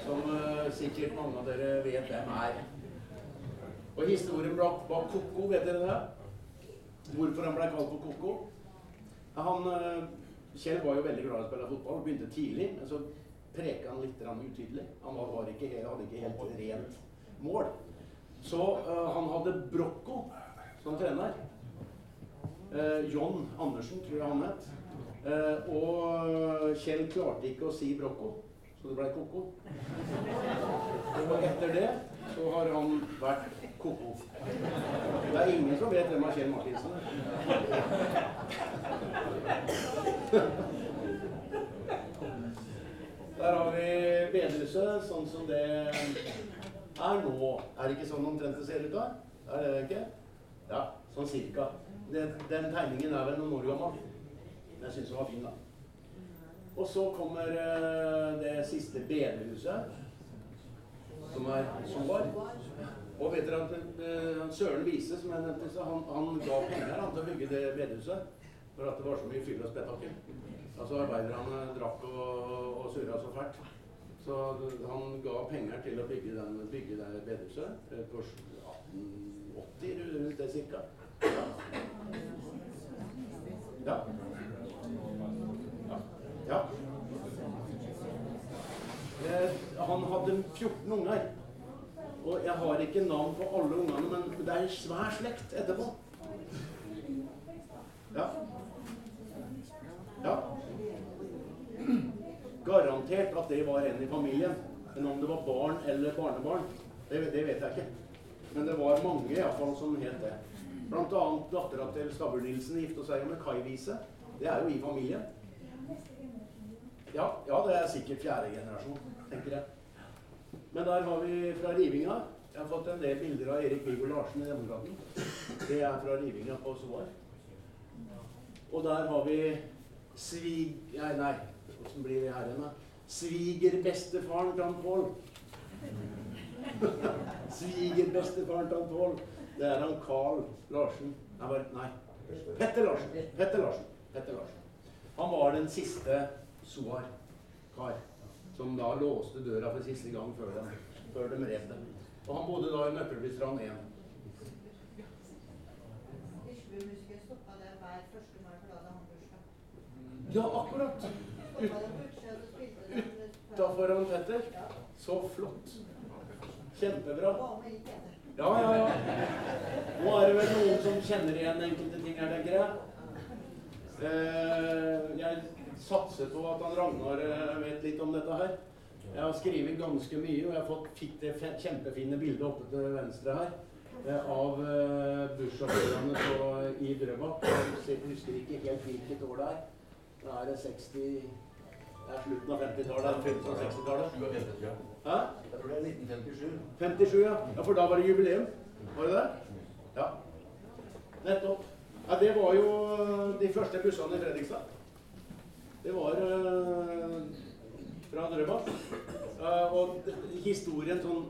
Som eh, sikkert mange av dere vet hvem er. Og historien bak, Koko, vet dere det? Hvorfor han ble kalt for Koko? Han, eh, Kjell var jo veldig glad i å spille fotball. Begynte tidlig. Men så preka han litt utydelig. Han ikke, hadde ikke helt rent mål. Så uh, han hadde Brocco som trener. Eh, John Andersen, tror jeg han het. Eh, og Kjell klarte ikke å si Brokko, så det ble Koko. Og etter det så har han vært Koko. Det er ingen som vet hvem er Kjell Martinsen er. Der har vi bedehuset, sånn som det er nå. Er det ikke sånn omtrent det ser ut da? Er det ikke? Ja, sånn cirka. Den, den tegningen er vel noen år gammel. Men jeg syns den var fin, da. Og så kommer eh, det siste bedehuset, som er Soar. Og vet dere at eh, Søren Vise, som jeg nevnte, han, han ga penger han, til å bygge det bedehuset. For at det var så mye fyll og spetakkel. Altså Arbeiderne drakk og, og surra så fælt. Så han ga penger til å bygge, den, bygge det bedehuset eh, 1880, rundt det cirka. Ja. Ja. Eh, han hadde 14 unger. Og jeg har ikke navn på alle ungene, men det er svær slekt etterpå. Ja. Ja. Garantert at det var en i familien. Men om det var barn eller barnebarn, det, det vet jeg ikke. Men det var mange i fall som het det. Annet dattera til Stabbur Nilsen gifta seg med Kai Wiese. Det er jo i familien. Ja, ja, det er sikkert fjerde generasjon, tenker jeg. Men der har vi fra rivinga. Jeg har fått en del bilder av Erik Viggo Larsen i Demokraten. Det er fra rivinga på Soar. Og der har vi svig... Nei, nei, åssen blir det her igjen, da? Svigerbestefaren til Pål. Svigerbestefaren til Pål. Det er han Carl Larsen. Nei, bare, nei. Petter Larsen. Petter Larsen. Petter Larsen. Han var den siste Soar-kar som da låste døra for siste gang før de, før de rev dem. Og han bodde da i Nøkkelbystrand 1. Lisjebymusikere stoppa der hver 1. mai, for da han bursdag. Ja, akkurat. Utafor han Petter. Så flott. Kjempebra. Ja, ja, ja. Nå er det vel noen som kjenner igjen enkelte ting her, tenker jeg. Eh, jeg satser på at han Ragnar eh, vet litt om dette her. Jeg har skrevet ganske mye, og jeg har fått det kjempefine bildet oppe til venstre her. eh, Av bussjåførene i Drøbak. Jeg husker ikke helt hvilket år det er. Da er det 60 Det er slutten av 50-tallet. 50- og 60-tallet. 57, tror jeg. Hæ? Jeg tror det er 1957. 57, ja. ja. For da var det jubileum? Var det det? Ja. Nettopp. Ja, det var jo eh, de første bussene i Fredrikstad. Det var eh, fra Drøbak. Uh, og historien sånn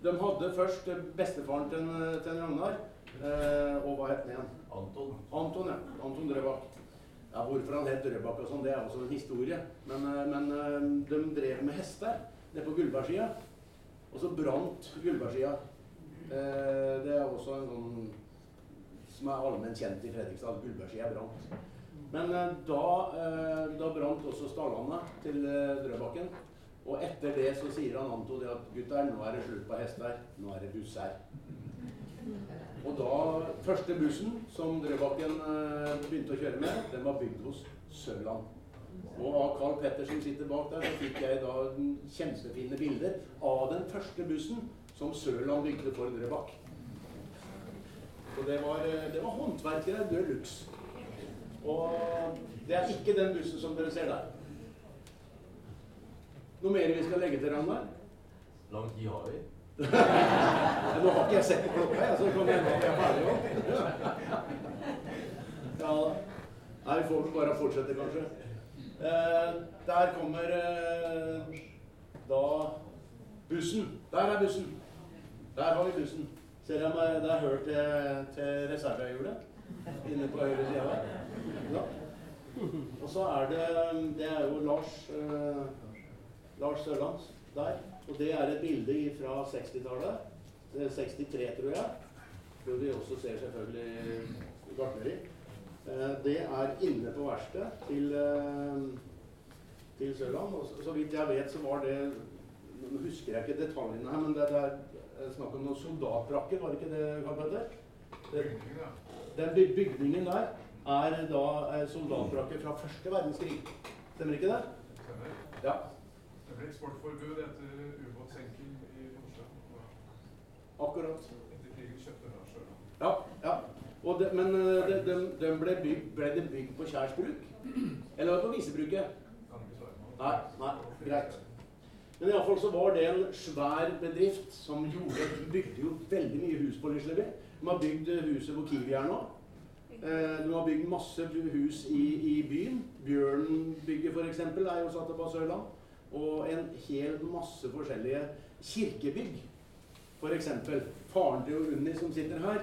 De hadde først bestefaren til, til Ragnar. Uh, og hva het han igjen? Anton. Anton, ja. Anton Drøbak. Ja, Hvorfor han het Drøbak og sånn, det er også en historie. Men, men de drev med hester nede på Gullbergsida. Og så brant Gullbergsida. Eh, det er også en sånn som er allment kjent i Fredrikstad. at Gullbergsida brant. Men eh, da, eh, da brant også stallene til Drøbaken. Og etter det så sier han Anto det at gutter, nå er det slutt på hester. Nå er det buss her. Og da, første bussen som Drøbaken begynte å kjøre med, den var bygd hos Sørland. Og av Carl Petter som sitter bak der, så fikk jeg da kjempefine bilder av den første bussen som Sørland bygde for Drøbak. Så det var, eh, det var håndverkere de luxe. Og det er ikke den bussen som dere ser der. Noe mer vi skal legge til, Ragnar? Lang tid har vi. Nå har ikke jeg sett på klokka, jeg, så det kan hende at jeg er ferdig òg. Ja da. Nei, vi får vel bare fortsette, kanskje. Eh, der kommer eh, da bussen. Der er bussen. Der har vi bussen. Ser jeg meg, det er hørt til, til reservehjulet inne på høyre side her. Ja. Og så er det Det er jo Lars eh, Lars Sørlands der. Og det er et bilde fra 60-tallet. Er 63, tror jeg. Hvor vi også ser selvfølgelig gartneri. Eh, Det er inne på verkstedet til, eh, til Sørland. Og så, så vidt jeg vet, så var det Nå husker jeg ikke detaljene her, men det, det er snakk om noen soldatbrakker, var det ikke det, Karl Petter? Den bygningen der er da eh, soldatbrakker fra første verdenskrig. Stemmer ikke det? Stemmer. Ja. Det ble eksportforbud etter ubåtsenking i Oslo. Akkurat. Etter krigen kjøpte Sørland. Ja, ja. Det, men den de, de ble, bygd, ble det bygd på Kjærs bruk? Eller var det på Visebruket? Nei, nei, greit. Men iallfall så var det en svær bedrift som gjorde bygde jo veldig mye hus på Lisleby. De har bygd huset hvor Kiwi er nå. Eh, De har bygd masse hus i, i byen. Bjørnbygget f.eks. er jo satt opp av Sørland. Og en hel masse forskjellige kirkebygg. F.eks. faren til Unni som sitter her.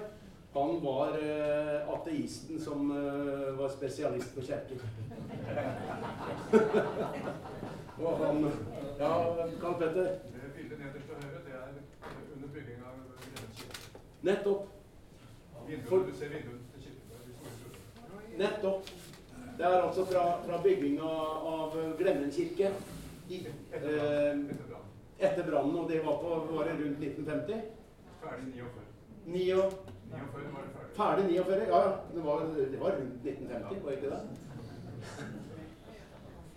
Han var eh, ateisten som eh, var spesialist på kirker. Og han Ja, Karl Petter. Det bildet nederst til høyre, det er under bygging av Grenskirken. Nettopp. Vinduene, du ser vinduet til kirken. Nettopp. Det er altså fra, fra bygginga av Glemmen kirke i, Etter eh, brannen. Etter brannen. og det var, på, var rundt 1950. Ferdig 49. 49, 49 var det ferdig. ferdig 49. Ja, ja. Det var, det var rundt 1950, var ikke det?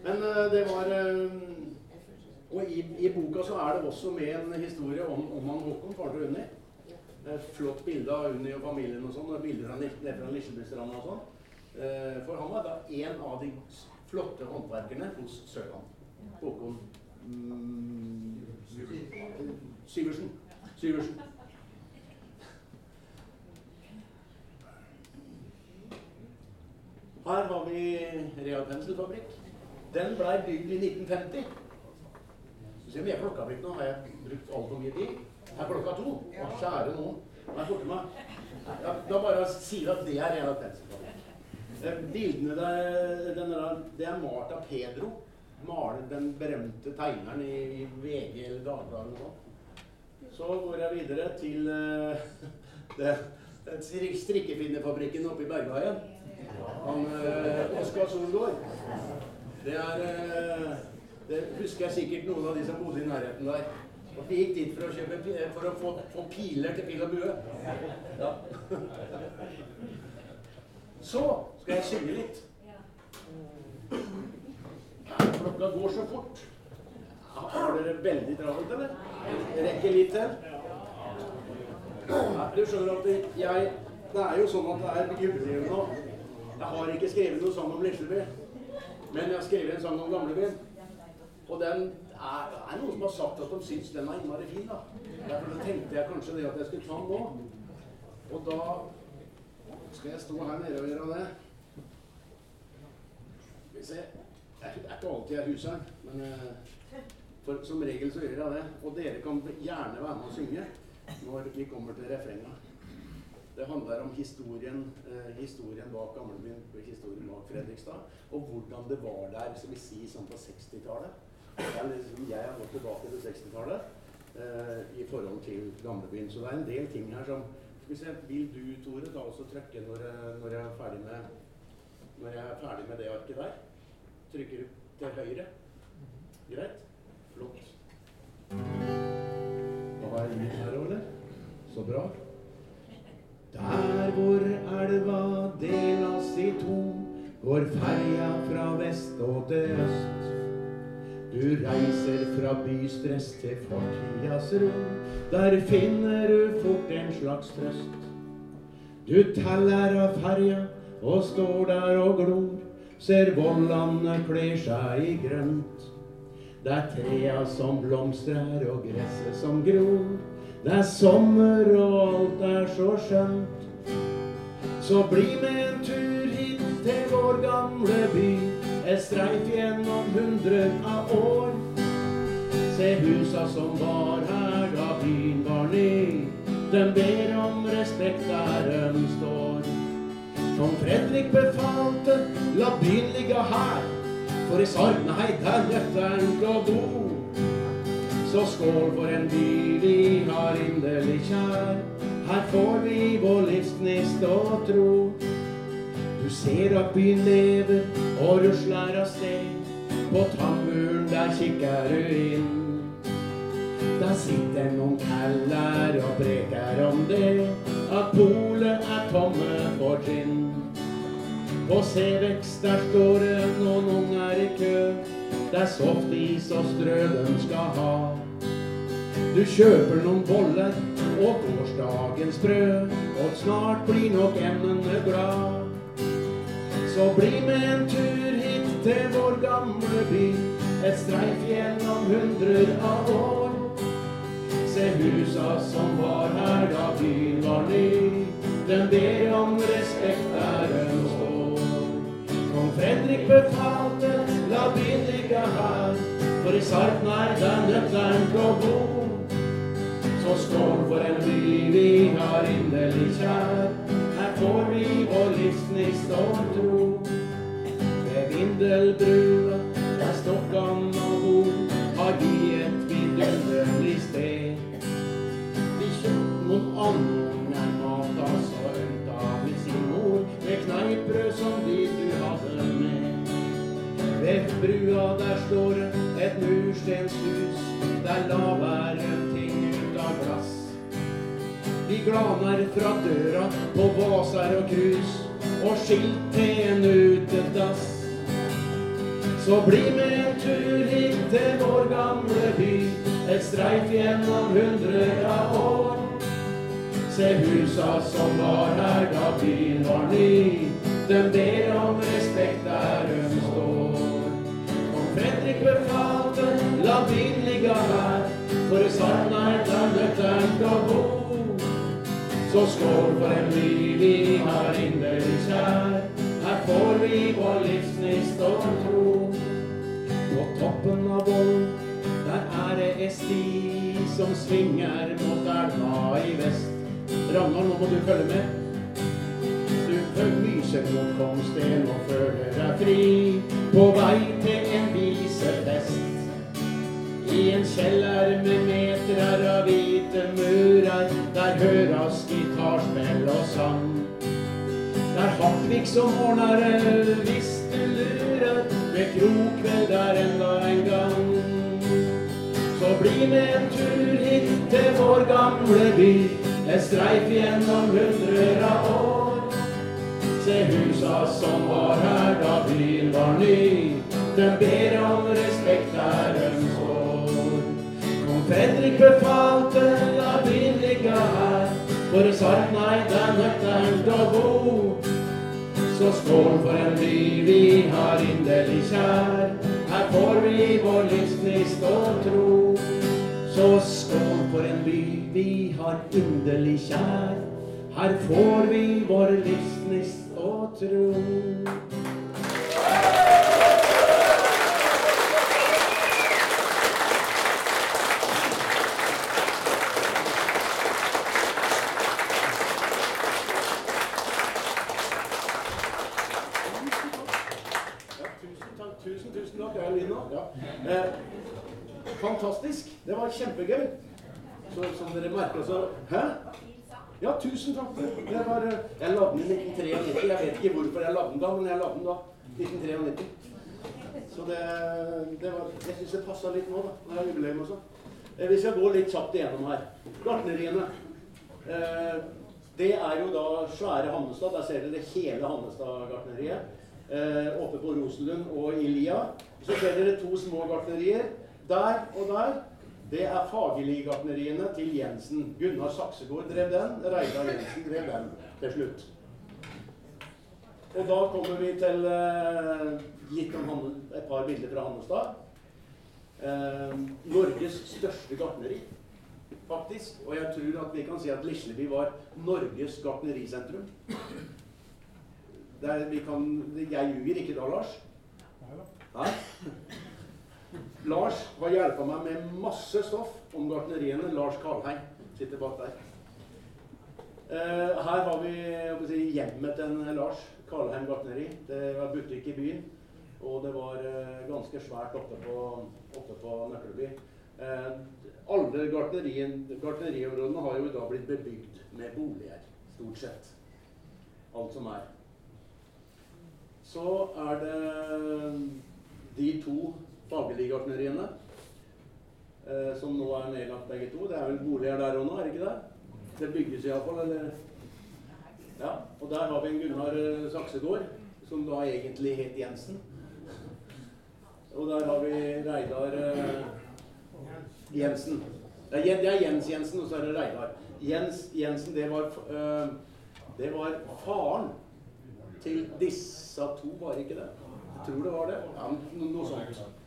Men eh, det var eh, Og i, i boka så er det også med en historie om, om han Håkon, faren til Unni. Flott bilde av Unni og familien og sånn, og bilder nede fra Lisjebystranda og sånn. Eh, For han var da en av de flotte håndverkerne hos Sørland. Håkon mm, Syversen. Syversen. Her har vi Real Penselfabrikk. Den blei bygd i 1950. Så ser vi er klokka blitt nå. Har jeg brukt altfor mye tid? Det er klokka to. Å, kjære noen. Nei, forte meg. Da bare sier at det er Real Penselfabrikk. Eh, Bildene der, der, det er malt av Pedro. Maler den berømte tegneren i, i VG eller Dagbladet nå. Så går jeg videre til uh, det, den oppe i Bergveien. Han eh, Oskar Solgaard. Det er eh, Det husker jeg sikkert noen av de som bodde i nærheten der. Og de gikk dit for å, kjøpe, for å få, få piler til pil og bue. Ja. Så skal jeg synge litt. Klokka går så fort. Har dere veldig travelt, eller? Rekker litt til? Du skjønner at jeg Det er jo sånn at det er jubileum nå. Jeg har ikke skrevet noen sang om Lisleby, men jeg har skrevet en sang om Gamlebyen. Og den er, er noen som har sagt at de syns den er innmari fin. da. Derfor tenkte jeg kanskje det at jeg skulle ta den nå. Og da skal jeg stå her nede og gjøre det. Vi se. Det er ikke alltid jeg er huseren, men eh, for, som regel så gjør jeg det. Og dere kan gjerne være med og synge når vi kommer til refrenget. Det handler om historien, eh, historien bak Gamlebyen, historien bak Fredrikstad, og hvordan det var der, skal vi si, sånn på 60-tallet. Det er liksom, jeg har gått tilbake til 60-tallet eh, i forhold til Gamlebyen. Så det er en del ting her som skal vi se, Vil du, Tore, da også trykke når, jeg- når jeg er ferdig med når jeg er ferdig med det arket der? Trykker du til høyre? Greit? Flott. Da var jeg litt her eller? Så bra. Der hvor elva delas i to, går ferja fra vest og til øst. Du reiser fra bystress til fortidas ro. Der finner du fort en slags trøst. Du teller av ferja og står der og glor. Ser vollene kler seg i grønt. Det er trea som blomstrer og gresset som gror. Det er sommer og alt er så skjønt. Så bli med en tur hit til vår gamle by. Et streif gjennom hundre av år. Se husa som var her da byen var ny. Den ber om respekt der den står. Kong Fredrik befalte, la byen ligge her. For i Sarnheid er nøkkelen til å bo. Så skål for en by vi har inderlig kjær. Her får vi vår livsgnist og tro. Du ser at byen lever og rusler av sted. På tannmuren der kikker du inn. Der sitter noen kæller og preker om det, at polet er tomme for trinn. På vekst der står det noen unger i kø. Det er softis og strø den skal ha. Du kjøper noen boller og gårsdagens brød, og snart blir nok emnene glad. Så bli med en tur hit til vår gamle by, et streif gjennom hundrer av år. Se husa som var her da byen var ny, den ber om respekt er en. Kong Fredrik befalte, la byen her, for i Sarpsborg er den nøkkelen til å bo. Så skål for en by vi har inderlig kjær. Her får vi vår livsgnist og tro. Ved Vindelbrua, brua der står et murstenshus, der lavere ting ut av glass. Vi glaner fra døra på vaser og krus, og skilt til en utedass. Så bli med en tur hit til vår gamle by, et streif gjennom hundrer av år. Se husa som var her da byen var ny, dem ber om respekt der. Kong Fredrik befalte, la bilen ligge her, for i savna er annet til å bo. Så skål for en by vi har inderlig kjær, her får vi vår livsgnist og tro. På toppen av vollen, der er det ei sti som svinger mot elva i vest. Ragnar, nå må du følge med. Du lyser mot Kongsten og føler deg fri, på vei til en visefest. I en kjeller med meter av hvite murer, der høres gitarspill og sang. Der er Hartvig som ordner det, hvis du lurer, med krokveld der enda en gang. Så bli med en tur hit til vår gamle by, En streif gjennom hundrer av år. Se husa som var her da byen var ny, Den ber om respekt der den står. Fredrik befalte la byen ligge her, for det Sarpnei nei, det er nøkternt å bo. Så skål for en by vi har inderlig kjær. Her får vi vår livsgnist og tro. Så skål for en by vi har inderlig kjær. Her får vi vår livsgnist og tro. Tusen. Tusen, takk. Er jeg lyd nå? Ja. Eh, fantastisk. Det var kjempegøy. Så, som dere merka, så Hæ? Ja, tusen takk. Det var, eh, jeg lagde den i 1993. Jeg vet ikke hvorfor jeg lagde den da, men jeg lagde den da. 1993. Så det, det var, jeg syns det passa litt nå, da. Det er jubileum også. Eh, vi skal gå litt kjapt igjennom her. Gartneriene. Eh, det er jo da svære Hannestad. Der ser dere hele Hannestad-gartneriet. Oppe på Rosenlund og i Lia. Så ser dere to små gartnerier. Der og der. Det er Fagerli-gartneriene til Jensen. Gunnar Saksegård drev den. Reidar Jensen drev den til slutt. Og da kommer vi til eh, litt om Hanne, et par bilder fra Hannestad. Eh, Norges største gartneri, faktisk. Og jeg tror at vi kan si at Lisleby var Norges gartnerisentrum. Det er, vi kan, jeg ljuger ikke da, Lars? Nei? Lars har hjulpet meg med masse stoff om gartneriene. Lars Kalheim sitter bak der. Eh, her har vi hjemmet til Lars Kalheim gartneri. Det var butikk i byen. Og det var eh, ganske svært oppe på, oppe på Nøkkelby. Eh, alle gartneriområdene har jo da blitt bebygd med boliger, stort sett. Alt som er. Så er det de to Fagerli-gartneriene, eh, som nå er nedlagt begge to. Det er vel boliger der òg nå, er det ikke det? Det bygges iallfall, eller? Ja. Og der har vi en Gunnar eh, Saksegård, som da egentlig het Jensen. Og der har vi Reidar eh, Jensen. Det er, Jens Jensen, og så er det Reidar. Jens Jensen, det var, eh, det var faren til disse to, var ikke det? Jeg tror det var det. Ja, noe sånt.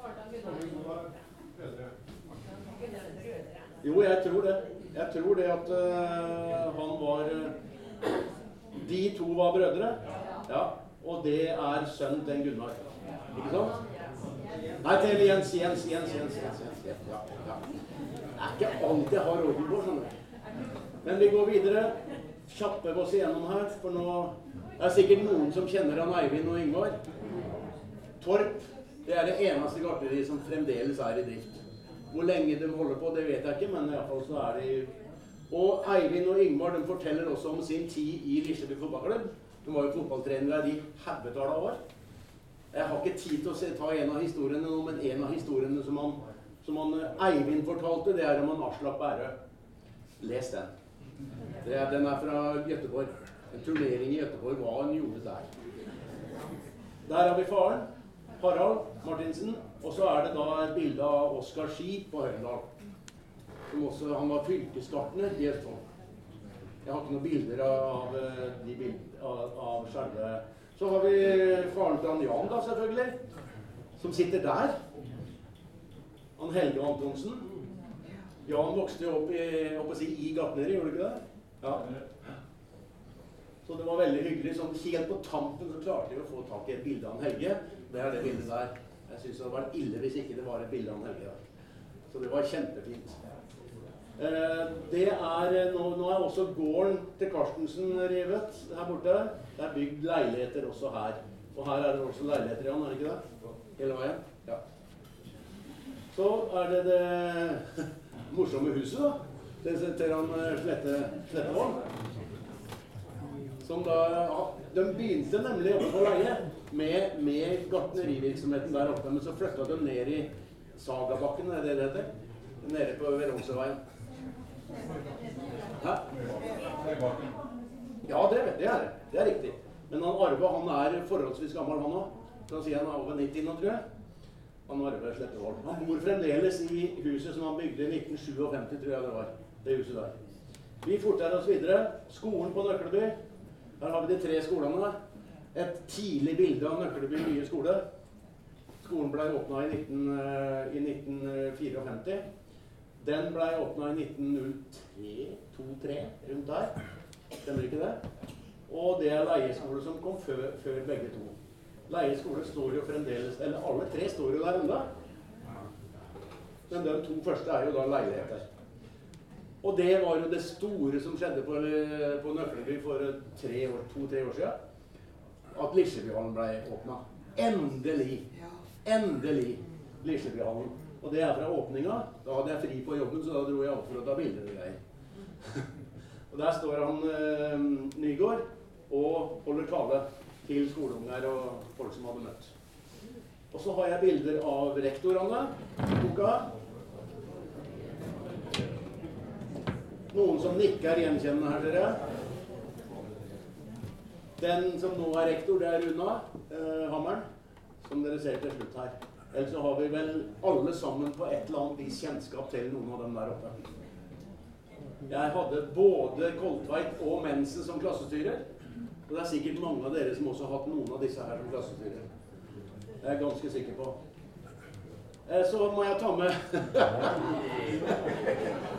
Jo, jeg tror det. Jeg tror det at uh, han var eh, De to var brødre. Ja. Og det er sønnen til Gunnar. Ikke sant? Nei, til Jens, Jens, Jens, Jens, Jens, Jens. Ja, ja. Det er ikke alt jeg har orden på, skjønner du. Men vi går videre. Kjappe oss igjennom her, for nå det er sikkert noen som kjenner han Eivind og Ingvar. Torp det er det eneste gartneriet som fremdeles er i drift. Hvor lenge de holder på, det vet jeg ikke, men iallfall så er de Og Eivind og Ingvar de forteller også om sin tid i Lisleby fotballklubb. De var jo fotballtrenere i haugetall av år. Jeg har ikke tid til å se, ta en av historiene nå, men en av historiene som han, som han eh, Eivind fortalte, det er om han Aslak Bærø. Les den. Det den er fra Gøteborg. En turnering i Gøteborg, hva han gjorde der. Der har vi faren. Harald Martinsen. Og så er det da et bilde av Oskar Ski på Høyendal. Som også, han var fylkesgartner i Østfold. Jeg har ikke noen bilder av, eh, de bild, av, av selve Så har vi faren til han Jan, da, selvfølgelig. Som sitter der. Han Helge Antonsen. Jan vokste jo opp i, opp si, i gartneri, gjorde du ikke det? Ja. Så det var veldig hyggelig. Sånn helt på tampen så klarte vi å få tak i et bilde av Helge. Det er det bildet der. Jeg syns det hadde vært ille hvis ikke det var et bilde av en Helge der. Så det var kjempefint. Eh, det er, eh, nå, nå er også gården til Karstensen revet her borte. Det er bygd leiligheter også her. Og her er det også leiligheter, Jan, er det ikke det? Hele veien? Ja. Så er det det morsomme huset, da. Det til han eh, Slette, Slettevold. Som da De begynte nemlig oppe på leie med, med gartnerivirksomheten der oppe. Men så flytta de ned i Sagabakken, er det det heter? Nede på Veronseveien. Hæ? Ja, det, det er det. Er riktig. Men han Arve han er forholdsvis gammel, han òg. Kan si han er over 90 nå, tror jeg. Han Arve Slettevold. Han bor fremdeles i huset som han bygde i 1957, tror jeg det var. Det huset der. Vi forter oss videre. Skolen på Nøkleby. Her har vi de tre skolene. Et tidlig bilde av Nøkkelby nye skole. Skolen ble åpna i, 19, eh, i 1954. Den ble åpna i 1903-2-3, rundt der. Stemmer ikke det? Og det er leieskole som kom før, før begge to. Leieskole står jo fremdeles Eller alle tre står jo der ennå. Men de to første er jo da leiligheter. Og det var jo det store som skjedde på, på Nøkleby for to-tre år, to, år siden. At Lisjebyhallen ble åpna. Endelig. Endelig Lisjebyhallen. Og det er fra åpninga. Da hadde jeg fri på jobben, så da dro jeg opp for å ta bilder og greier. og der står han eh, Nygård og holder tale til skoleunger og folk som hadde møtt. Og så har jeg bilder av rektorene boka. Noen som nikker gjenkjennende her, dere. Den som nå er rektor, det er Runa eh, Hammeren, som dere ser til slutt her. Ellers så har vi vel alle sammen på et eller annet vis kjennskap til noen av dem der oppe. Jeg hadde både Koldtveit og Mensen som klassestyrer. Og det er sikkert mange av dere som også har hatt noen av disse her som klassestyrer. Det er jeg ganske sikker på. Eh, så må jeg ta med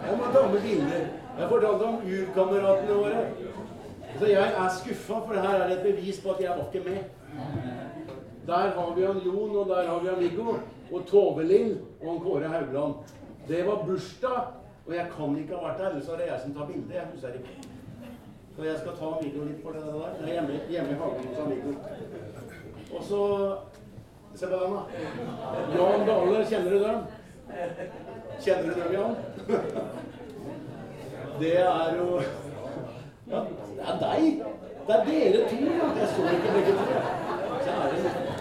Jeg må ta med bilder. Jeg fortalte om urkameratene våre. Så jeg er skuffa, for her er det et bevis på at jeg var ikke med. Der har vi han Jon, og der har vi han Viggo. Og Tove Lill og han Kåre Haugland. Det var bursdag, og jeg kan ikke ha vært der. Ellers er det jeg som tar bilde. Jeg ikke. Så jeg skal ta Viggo litt for det der. Jeg er hjemme, hjemme i hagen hos Viggo. Og så Se på den, da. Jan Dale, kjenner du dem? Kjenner du dem, Jan? Det er jo Ja, det er deg. Det er dere to. Ja. Jeg så ikke begge to. Kjære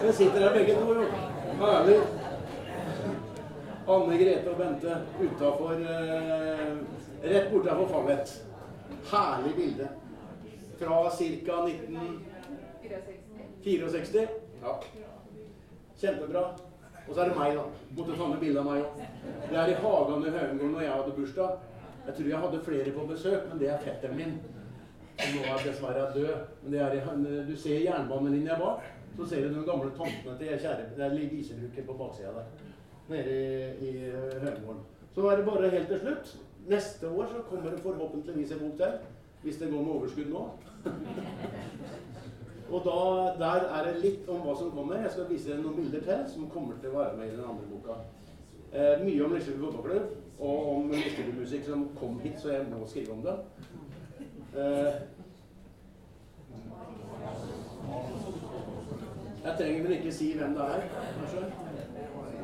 dere sitter her begge to, jo. Herlig. Anne Grete og Bente utafor eh, Rett bortafor Fallet. Herlig bilde. Fra ca. 1964. Ja. Kjempebra. Og så er det meg, da. Måtte ta med bilde av meg òg. Det er i hagen i Høyengården når jeg hadde bursdag. Jeg tror jeg hadde flere på besøk, men det er fetteren min. Som nå er dessverre død. Men det er i, du ser jernbanelinja bak. Så ser du de gamle tomtene til kjære Det er Visebruket på baksida der. Nede i, i Høyengården. Så er det bare helt til slutt. Neste år så kommer det forhåpentligvis en bok til. Hvis det går med overskudd nå. Og da, der er det litt om hva som kommer. Jeg skal vise dere noen bilder til som kommer til å være med i den andre boka. Eh, mye om Lisleby fotballklubb, og om Lisleby-musikk som kom hit, så jeg må skrive om det. Eh, jeg trenger vel ikke si hvem det er, kanskje.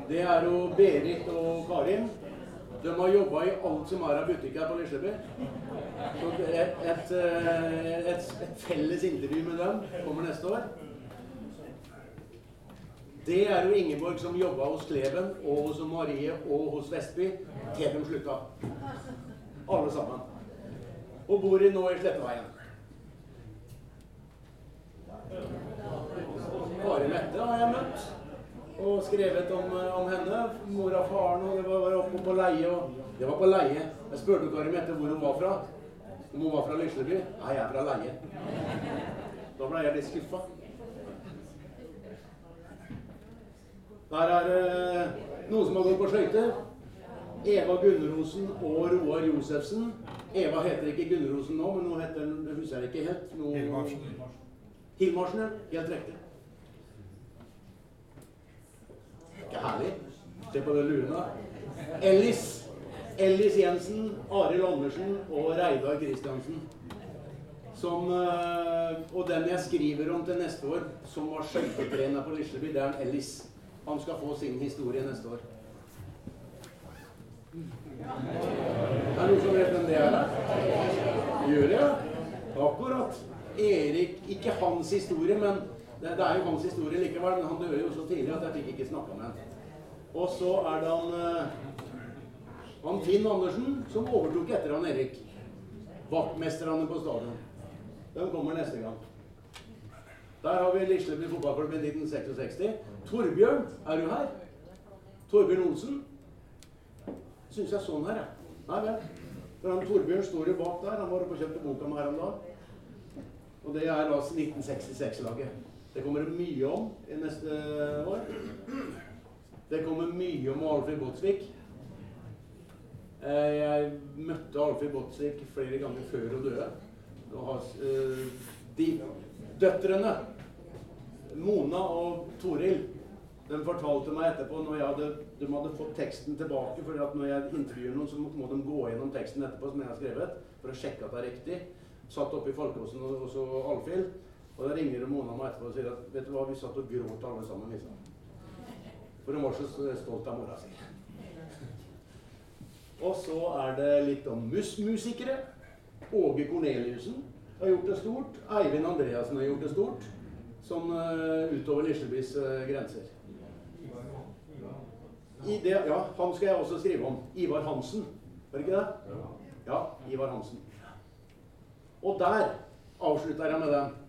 Det er jo Berit og Karin. De har jobba i alt som er av butikker på Lisleby. Så et, et, et, et, felles intervju med dem kommer neste år. Det er jo Ingeborg som jobba hos Kleven og hos Marie og hos Vestby til de slutta. Alle sammen. Og bor i nå i Sletteveien. Kari Mette har jeg møtt og skrevet om, eh, om henne. Mora og faren og det var, var oppe på leie. Og det var på leie. Jeg spurte Kari Mette hvor hun var fra. Om hun var fra Lisleby. Nei, jeg er fra Leie. Da ble jeg litt skuffa. Der er det eh, noen som har gått på skøyter. Eva Gunnerosen og Roar Josefsen. Eva heter ikke Gunnerosen nå, men nå heter hun husker jeg ikke helt. Hilmarsen. Hilmarsen, ja. Helt riktig. Ikke herlig? Se på det lune. Ellis. Ellis Jensen, Arild Andersen og Reidar Kristiansen. Som, eh, og den jeg skriver om til neste år, som var skøytetrener på Lisleby, det er Ellis. Han skal få sin historie neste år. Er det noen som vet hvem det er? Gjør det? Akkurat. Erik Ikke hans historie, men det, det, er jo hans historie likevel, men han døde jo så tidlig at jeg fikk ikke snakka med ham. Og så er det han, eh, han Finn Andersen som overtok etter han Erik. Vaktmesterne på stadion. De kommer neste gang. Der har vi Lisleby fotballklubb i 1966. Torbjørn, er du her? Torbjørn Olsen? Syns jeg sånn her, jeg. Nei vel. For han Torbjørn står jo bak der. Han var oppe og kjøpte boka med her om dagen. Og det er da 1966-laget. Det kommer det mye om i neste år. Det kommer mye om Alfred Botsvik. Eh, Jeg møtte Alfred Botsvik flere ganger før hun døde. Eh, de døtrene, Mona og Toril, de fortalte meg etterpå når hadde, de hadde fått teksten tilbake. For at når jeg intervjuer noen, så må, de gå gjennom teksten etterpå som jeg har skrevet, for å sjekke at det er riktig. Satt oppe i Falkåsen og så Alfhild. Og da ringer Mona meg etterpå og sier at vet du hva, vi satt og gråt alle sammen. Liksom. For hun var så stolt av mora si. Og så er det litt om mus-musikere. Åge Korneliussen har gjort det stort. Eivind Andreassen har gjort det stort. Sånn utover Lislebys eh, grenser. Det, ja, han skal jeg også skrive om. Ivar Hansen. Var det ikke det? Ja, Ivar Hansen. Og der avslutter jeg med den.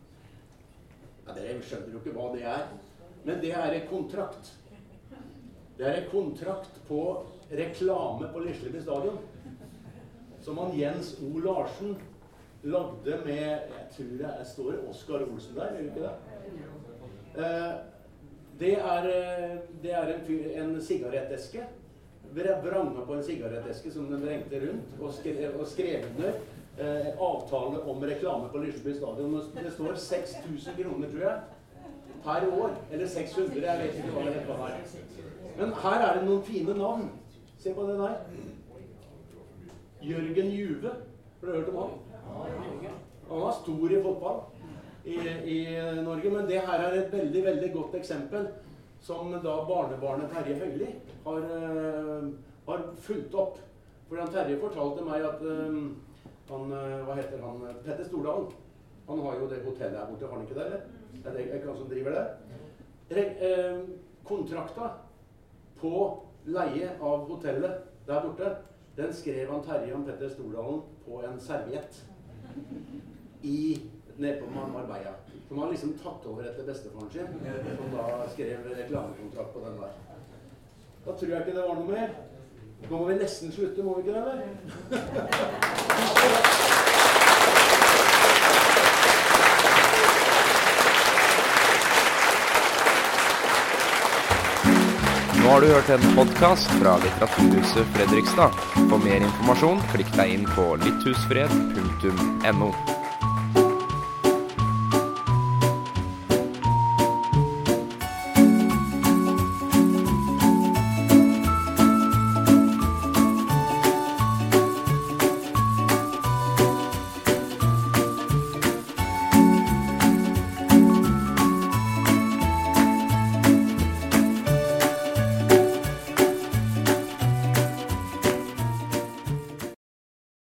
Ja, Dere skjønner jo ikke hva det er. Men det er en kontrakt. Det er en kontrakt på reklame på Lisleby stadion. Som han Jens O. Larsen lagde med Jeg tror det står Oskar Olsen der, gjør ikke det? Eh, det er, eh, det er en, en sigaretteske. Vranga på en sigaretteske som den vrengte rundt, og skrev under eh, avtale om reklame på Lisleby stadion. Det står 6000 kroner, tror jeg, per år. Eller 600, jeg vet ikke hva det her. Men her er det noen fine navn. Se på den her. Jørgen Juve. Har du hørt om han? Han var stor i fotball i, i Norge, men det her er et veldig veldig godt eksempel som da barnebarnet Terje Høili har, eh, har fulgt opp. For han Terje fortalte meg at eh, han eh, Hva heter han? Petter Stordalen. Han har jo det hotellet her borte, har han ikke det? Det Er det ikke han som driver det? Eh, kontrakta på leie av hotellet der borte, den skrev han Terje og Petter Stordalen på en serviett i, nedpå Marbella. Som har liksom tatt over etter bestefaren sin, som da skrev reklamekontrakt på den der. Da tror jeg ikke det var noe mer. Nå må vi nesten slutte, må vi ikke det. Nå har du hørt en podkast fra Litteraturhuset Fredrikstad. For mer informasjon, klikk deg inn på litthusfred.no.